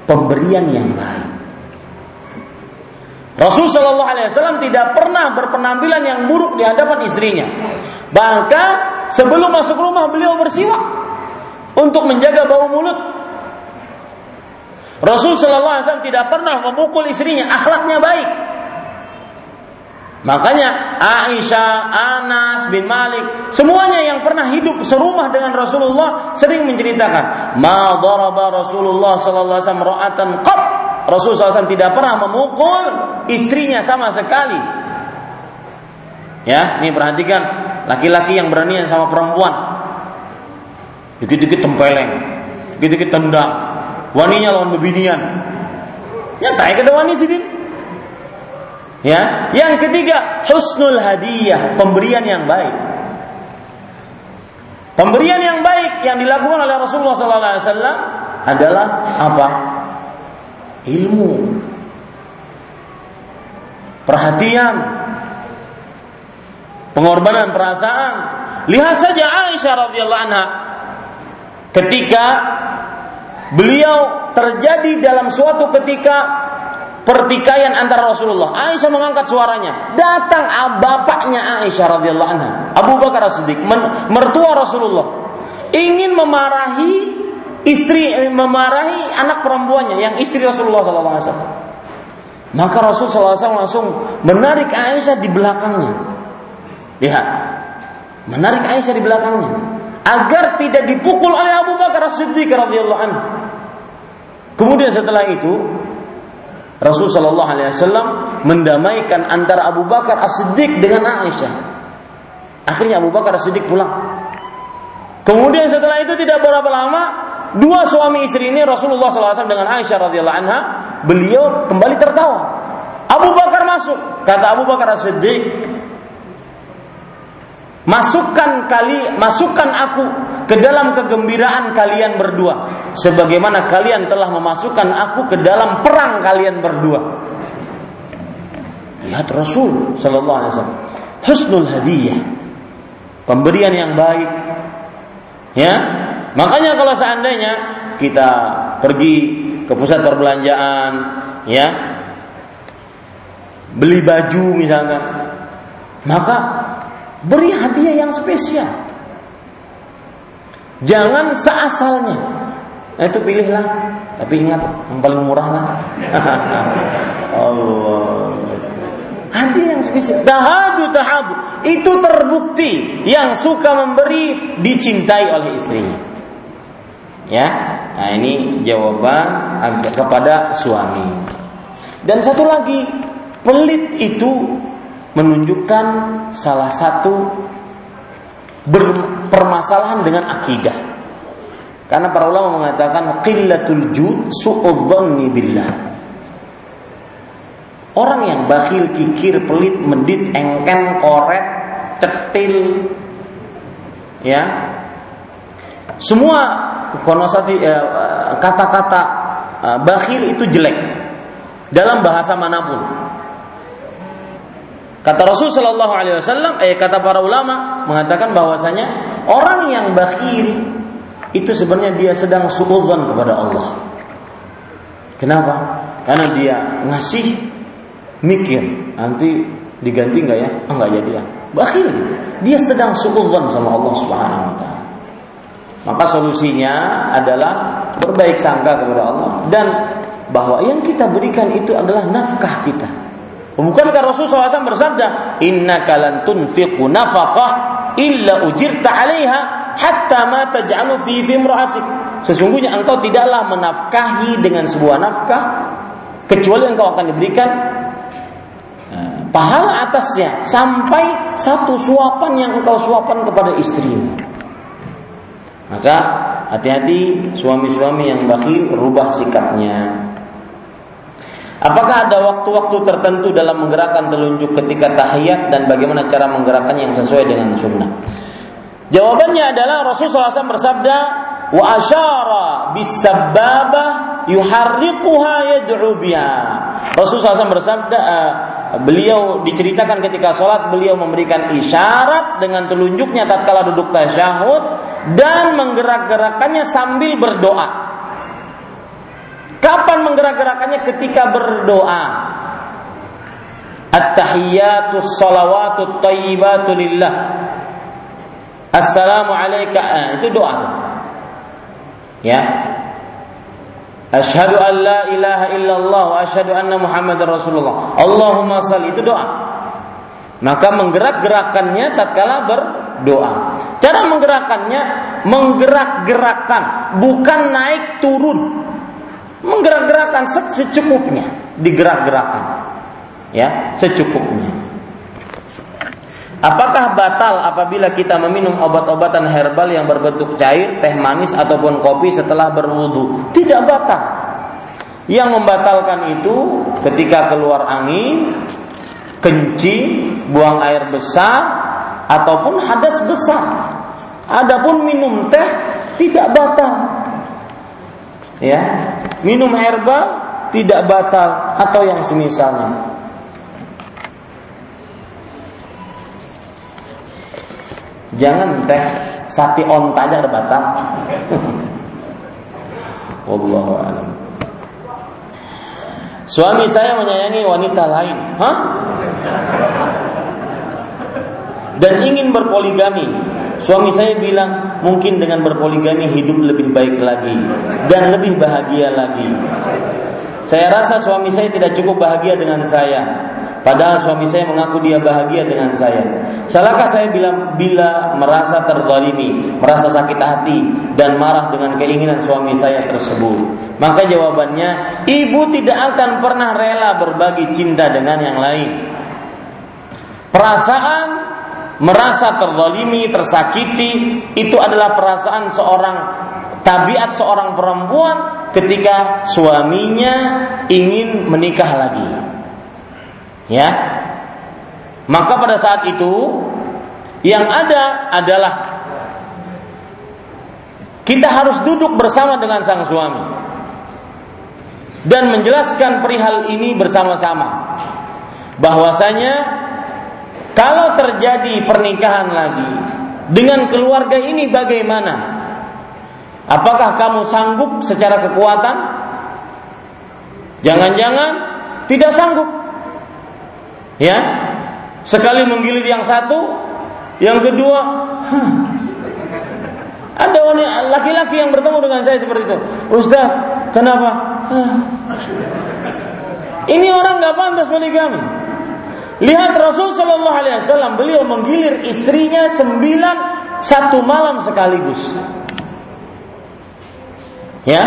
A: pemberian yang baik Rasul Shallallahu Alaihi Wasallam tidak pernah berpenampilan yang buruk di hadapan istrinya. Bahkan sebelum masuk rumah beliau bersiwak untuk menjaga bau mulut. Rasul Shallallahu Alaihi Wasallam tidak pernah memukul istrinya, akhlaknya baik. Makanya Aisyah, Anas bin Malik, semuanya yang pernah hidup serumah dengan Rasulullah sering menceritakan, "Ma daraba Rasulullah sallallahu alaihi wasallam ra'atan qat." Rasulullah SAW tidak pernah memukul istrinya sama sekali. Ya, ini perhatikan laki-laki yang beranian sama perempuan. Dikit-dikit tempeleng, dikit-dikit tendang. Waninya lawan bebinian. Nyantai ke wani sih Ya, yang ketiga husnul hadiah, pemberian yang baik. Pemberian yang baik yang dilakukan oleh Rasulullah SAW adalah apa? Ilmu, perhatian, pengorbanan perasaan. Lihat saja Aisyah radhiyallahu anha ketika beliau terjadi dalam suatu ketika pertikaian antara Rasulullah. Aisyah mengangkat suaranya. Datang bapaknya Aisyah radhiyallahu anha, Abu Bakar As-Siddiq, mertua Rasulullah, ingin memarahi istri eh, memarahi anak perempuannya yang istri Rasulullah SAW. Maka Rasul SAW langsung menarik Aisyah di belakangnya. Lihat, menarik Aisyah di belakangnya agar tidak dipukul oleh Abu Bakar As-Siddiq radhiyallahu anhu. Kemudian setelah itu Rasul Shallallahu Alaihi Wasallam mendamaikan antara Abu Bakar As-Siddiq dengan Aisyah. Akhirnya Abu Bakar As-Siddiq pulang. Kemudian setelah itu tidak berapa lama, dua suami istri ini Rasulullah SAW dengan Aisyah radhiyallahu anha, beliau kembali tertawa. Abu Bakar masuk, kata Abu Bakar As-Siddiq, Masukkan kali, masukkan aku ke dalam kegembiraan kalian berdua, sebagaimana kalian telah memasukkan aku ke dalam perang kalian berdua. Lihat Rasul Sallallahu Alaihi Wasallam, husnul hadiah, pemberian yang baik. Ya, makanya kalau seandainya kita pergi ke pusat perbelanjaan, ya, beli baju misalkan, maka Beri hadiah yang spesial. Jangan seasalnya. Nah, itu pilihlah. Tapi ingat yang paling murah lah. Allah. Ada yang spesifik. Tahadu tahabu. Itu terbukti yang suka memberi dicintai oleh istrinya. Ya. Nah, ini jawaban kepada suami. Dan satu lagi, pelit itu menunjukkan salah satu berpermasalahan dengan akidah. Karena para ulama mengatakan qillatul jud su'udzanni billah. Orang yang bakhil, kikir, pelit, medit, engken, koret, cetil, ya, semua konosati eh, kata-kata eh, bakhil itu jelek dalam bahasa mana pun. Kata Rasul Shallallahu Alaihi Wasallam, eh kata para ulama mengatakan bahwasanya orang yang bakhil itu sebenarnya dia sedang suudzon kepada Allah. Kenapa? Karena dia ngasih mikir nanti diganti nggak ya? Oh, nggak jadi ya. Bakhil dia sedang suudzon sama Allah Subhanahu wa taala. Maka solusinya adalah berbaik sangka kepada Allah dan bahwa yang kita berikan itu adalah nafkah kita. Bukankah Rasul SAW bersabda, Inna kalan tunfiqu nafaqah illa ujirta alaiha hatta ma taj'alu fi fimra'atik. Sesungguhnya engkau tidaklah menafkahi dengan sebuah nafkah kecuali engkau akan diberikan pahala atasnya sampai satu suapan yang engkau suapan kepada istrimu. Maka hati-hati suami-suami yang bakhil rubah sikapnya. Apakah ada waktu-waktu tertentu dalam menggerakkan telunjuk ketika tahiyat dan bagaimana cara menggerakkannya yang sesuai dengan sunnah? Jawabannya adalah Rasulullah SAW bersabda, wa asyara bisababah yuharriquha yad'u biha. Rasulullah SAW bersabda, uh, beliau diceritakan ketika sholat beliau memberikan isyarat dengan telunjuknya tatkala duduk tasyahud dan menggerak-gerakannya sambil berdoa. Kapan menggerak-gerakannya ketika berdoa? At-tahiyyatu salawatu thayyibatu lillah. Assalamu alayka. Eh, itu doa. Ya, Asyhadu an la ilaha illallah wa asyhadu anna Muhammadar Rasulullah. Allahumma salli itu doa. Maka menggerak-gerakannya tatkala berdoa. Cara menggerakkannya menggerak-gerakkan, bukan naik turun. Menggerak-gerakkan secukupnya, digerak-gerakkan. Ya, secukupnya. Apakah batal apabila kita meminum obat-obatan herbal yang berbentuk cair, teh manis ataupun kopi setelah berwudu? Tidak batal. Yang membatalkan itu ketika keluar angin, kencing, buang air besar ataupun hadas besar. Adapun minum teh tidak batal. Ya, minum herbal tidak batal atau yang semisalnya. Jangan teh sapi onta aja ada batal. Wallahu alam. Suami saya menyayangi wanita lain, hah? Dan ingin berpoligami. Suami saya bilang mungkin dengan berpoligami hidup lebih baik lagi dan lebih bahagia lagi. Saya rasa suami saya tidak cukup bahagia dengan saya. Padahal suami saya mengaku dia bahagia dengan saya. Salahkah saya bilang bila merasa terzalimi, merasa sakit hati dan marah dengan keinginan suami saya tersebut? Maka jawabannya, ibu tidak akan pernah rela berbagi cinta dengan yang lain. Perasaan merasa terzalimi, tersakiti itu adalah perasaan seorang tabiat seorang perempuan ketika suaminya ingin menikah lagi. Ya. Maka pada saat itu yang ada adalah kita harus duduk bersama dengan sang suami dan menjelaskan perihal ini bersama-sama bahwasanya kalau terjadi pernikahan lagi dengan keluarga ini bagaimana? Apakah kamu sanggup secara kekuatan? Jangan-jangan tidak sanggup. Ya, sekali menggilir yang satu, yang kedua, huh. ada laki-laki yang bertemu dengan saya seperti itu. Ustaz, kenapa? Huh. Ini orang nggak pantas poligami. Lihat Rasul Shallallahu Alaihi Wasallam beliau menggilir istrinya sembilan satu malam sekaligus. Ya,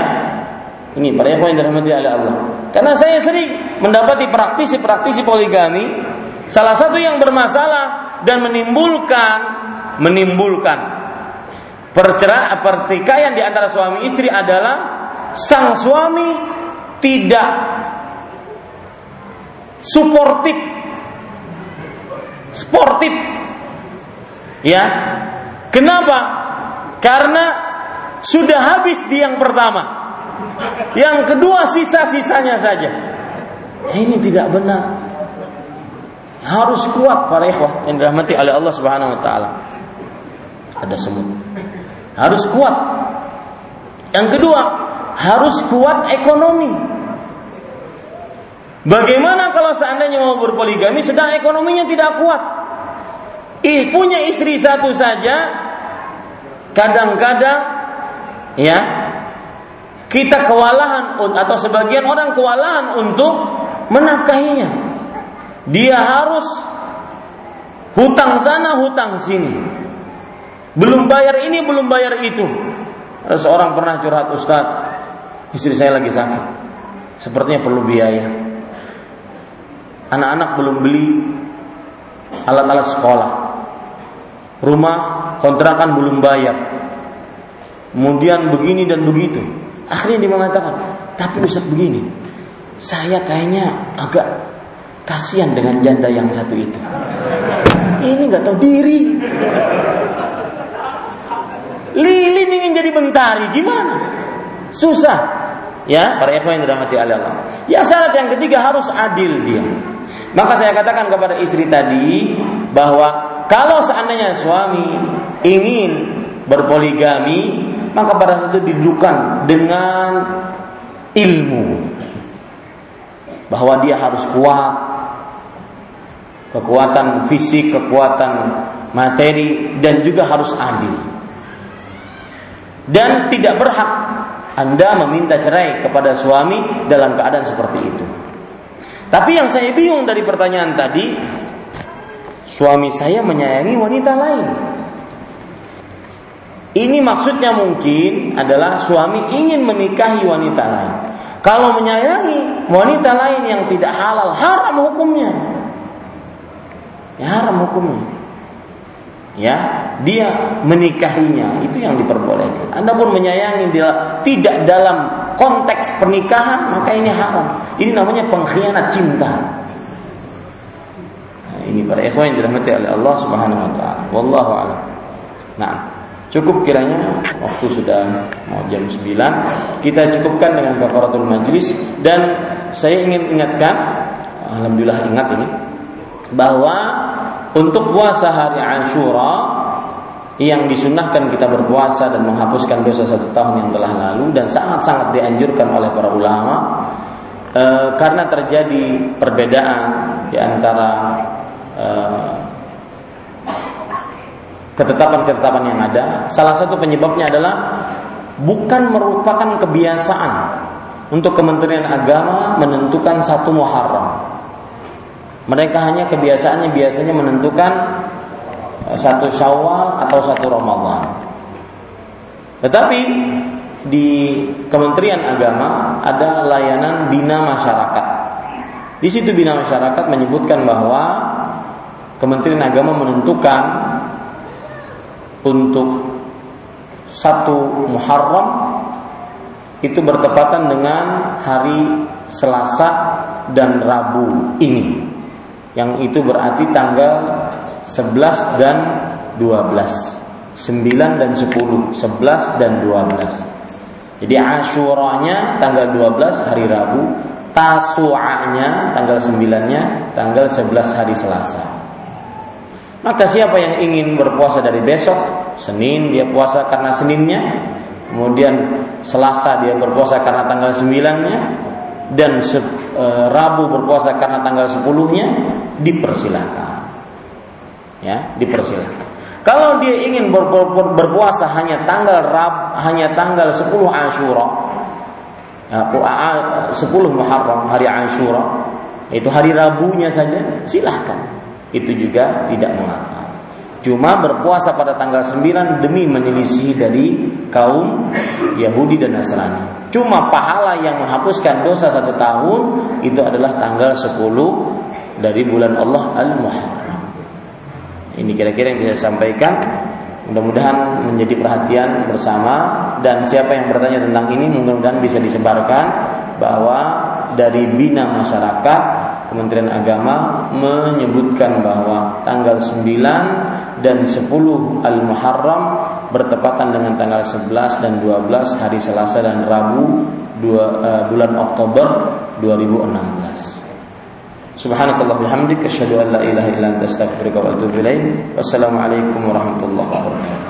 A: ini para ikhwan yang dirahmati oleh Allah. Karena saya sering mendapati praktisi-praktisi poligami, salah satu yang bermasalah dan menimbulkan menimbulkan perceraian pertikaian di antara suami istri adalah sang suami tidak suportif sportif ya kenapa karena sudah habis di yang pertama yang kedua sisa-sisanya saja. Ini tidak benar. Harus kuat para ikhwah yang dirahmati oleh Allah Subhanahu wa taala. Ada semut. Harus kuat. Yang kedua, harus kuat ekonomi. Bagaimana kalau seandainya mau berpoligami sedang ekonominya tidak kuat? Ih, punya istri satu saja kadang-kadang ya kita kewalahan atau sebagian orang kewalahan untuk menafkahinya. Dia harus hutang sana, hutang sini. Belum bayar ini, belum bayar itu. Seorang pernah curhat Ustaz, istri saya lagi sakit. Sepertinya perlu biaya. Anak-anak belum beli alat-alat sekolah. Rumah kontrakan belum bayar. Kemudian begini dan begitu Akhirnya dia mengatakan, tapi Ustaz begini, saya kayaknya agak kasihan dengan janda yang satu itu. Ini nggak tahu diri. Lilin ingin jadi bentari, gimana? Susah. Ya, para ikhwan yang dirahmati Allah. Ya syarat yang ketiga harus adil dia. Maka saya katakan kepada istri tadi bahwa kalau seandainya suami ingin berpoligami, maka pada saat itu didudukan dengan ilmu bahwa dia harus kuat kekuatan fisik, kekuatan materi dan juga harus adil. Dan tidak berhak Anda meminta cerai kepada suami dalam keadaan seperti itu. Tapi yang saya bingung dari pertanyaan tadi, suami saya menyayangi wanita lain. Ini maksudnya mungkin adalah suami ingin menikahi wanita lain. Kalau menyayangi wanita lain yang tidak halal, haram hukumnya. Ya haram hukumnya. Ya, dia menikahinya itu yang diperbolehkan. Anda pun menyayangi dia tidak dalam konteks pernikahan, maka ini haram. Ini namanya pengkhianat cinta. Nah, ini para ikhwan yang dirahmati oleh Allah Subhanahu wa taala. Wallahu a'lam. Nah, Cukup kiranya waktu sudah mau jam 9 Kita cukupkan dengan kafaratul majlis Dan saya ingin ingatkan Alhamdulillah ingat ini Bahwa untuk puasa hari Ashura Yang disunahkan kita berpuasa dan menghapuskan dosa satu tahun yang telah lalu Dan sangat-sangat dianjurkan oleh para ulama e, Karena terjadi perbedaan di antara e, ketetapan-ketetapan yang ada, salah satu penyebabnya adalah bukan merupakan kebiasaan untuk Kementerian Agama menentukan satu Muharram. Mereka hanya kebiasaannya biasanya menentukan satu Syawal atau satu Ramadan. Tetapi di Kementerian Agama ada layanan bina masyarakat. Di situ bina masyarakat menyebutkan bahwa Kementerian Agama menentukan untuk satu Muharram itu bertepatan dengan hari Selasa dan Rabu ini. Yang itu berarti tanggal 11 dan 12. 9 dan 10, 11 dan 12. Jadi Asyuranya tanggal 12 hari Rabu, Tasu'anya tanggal 9-nya tanggal 11 hari Selasa. Maka siapa yang ingin berpuasa dari besok, Senin dia puasa karena Seninnya, kemudian Selasa dia berpuasa karena tanggal 9-nya, dan e, Rabu berpuasa karena tanggal 10-nya, dipersilahkan. Ya, dipersilahkan. Kalau dia ingin ber, ber, ber, berpuasa hanya tanggal Rab, hanya tanggal 10 Ashura, ya, 10 Muharram hari Ashura, itu hari Rabunya saja silahkan. Itu juga tidak mengapa. Cuma berpuasa pada tanggal 9 demi menyelisih dari kaum Yahudi dan Nasrani. Cuma pahala yang menghapuskan dosa satu tahun itu adalah tanggal 10 dari bulan Allah Al-Muharram ini kira-kira yang bisa saya sampaikan Mudah-mudahan menjadi perhatian bersama dan siapa yang bertanya tentang ini mudah-mudahan bisa disebarkan bahwa dari bina masyarakat Kementerian Agama menyebutkan bahwa tanggal 9 dan 10 Al-Muharram bertepatan dengan tanggal 11 dan 12 hari Selasa dan Rabu dua, uh, bulan Oktober 2016. Subhanakallah bihamdik asyhadu an la ilaha illa anta wa atubu ilaik. Wassalamualaikum warahmatullahi wabarakatuh.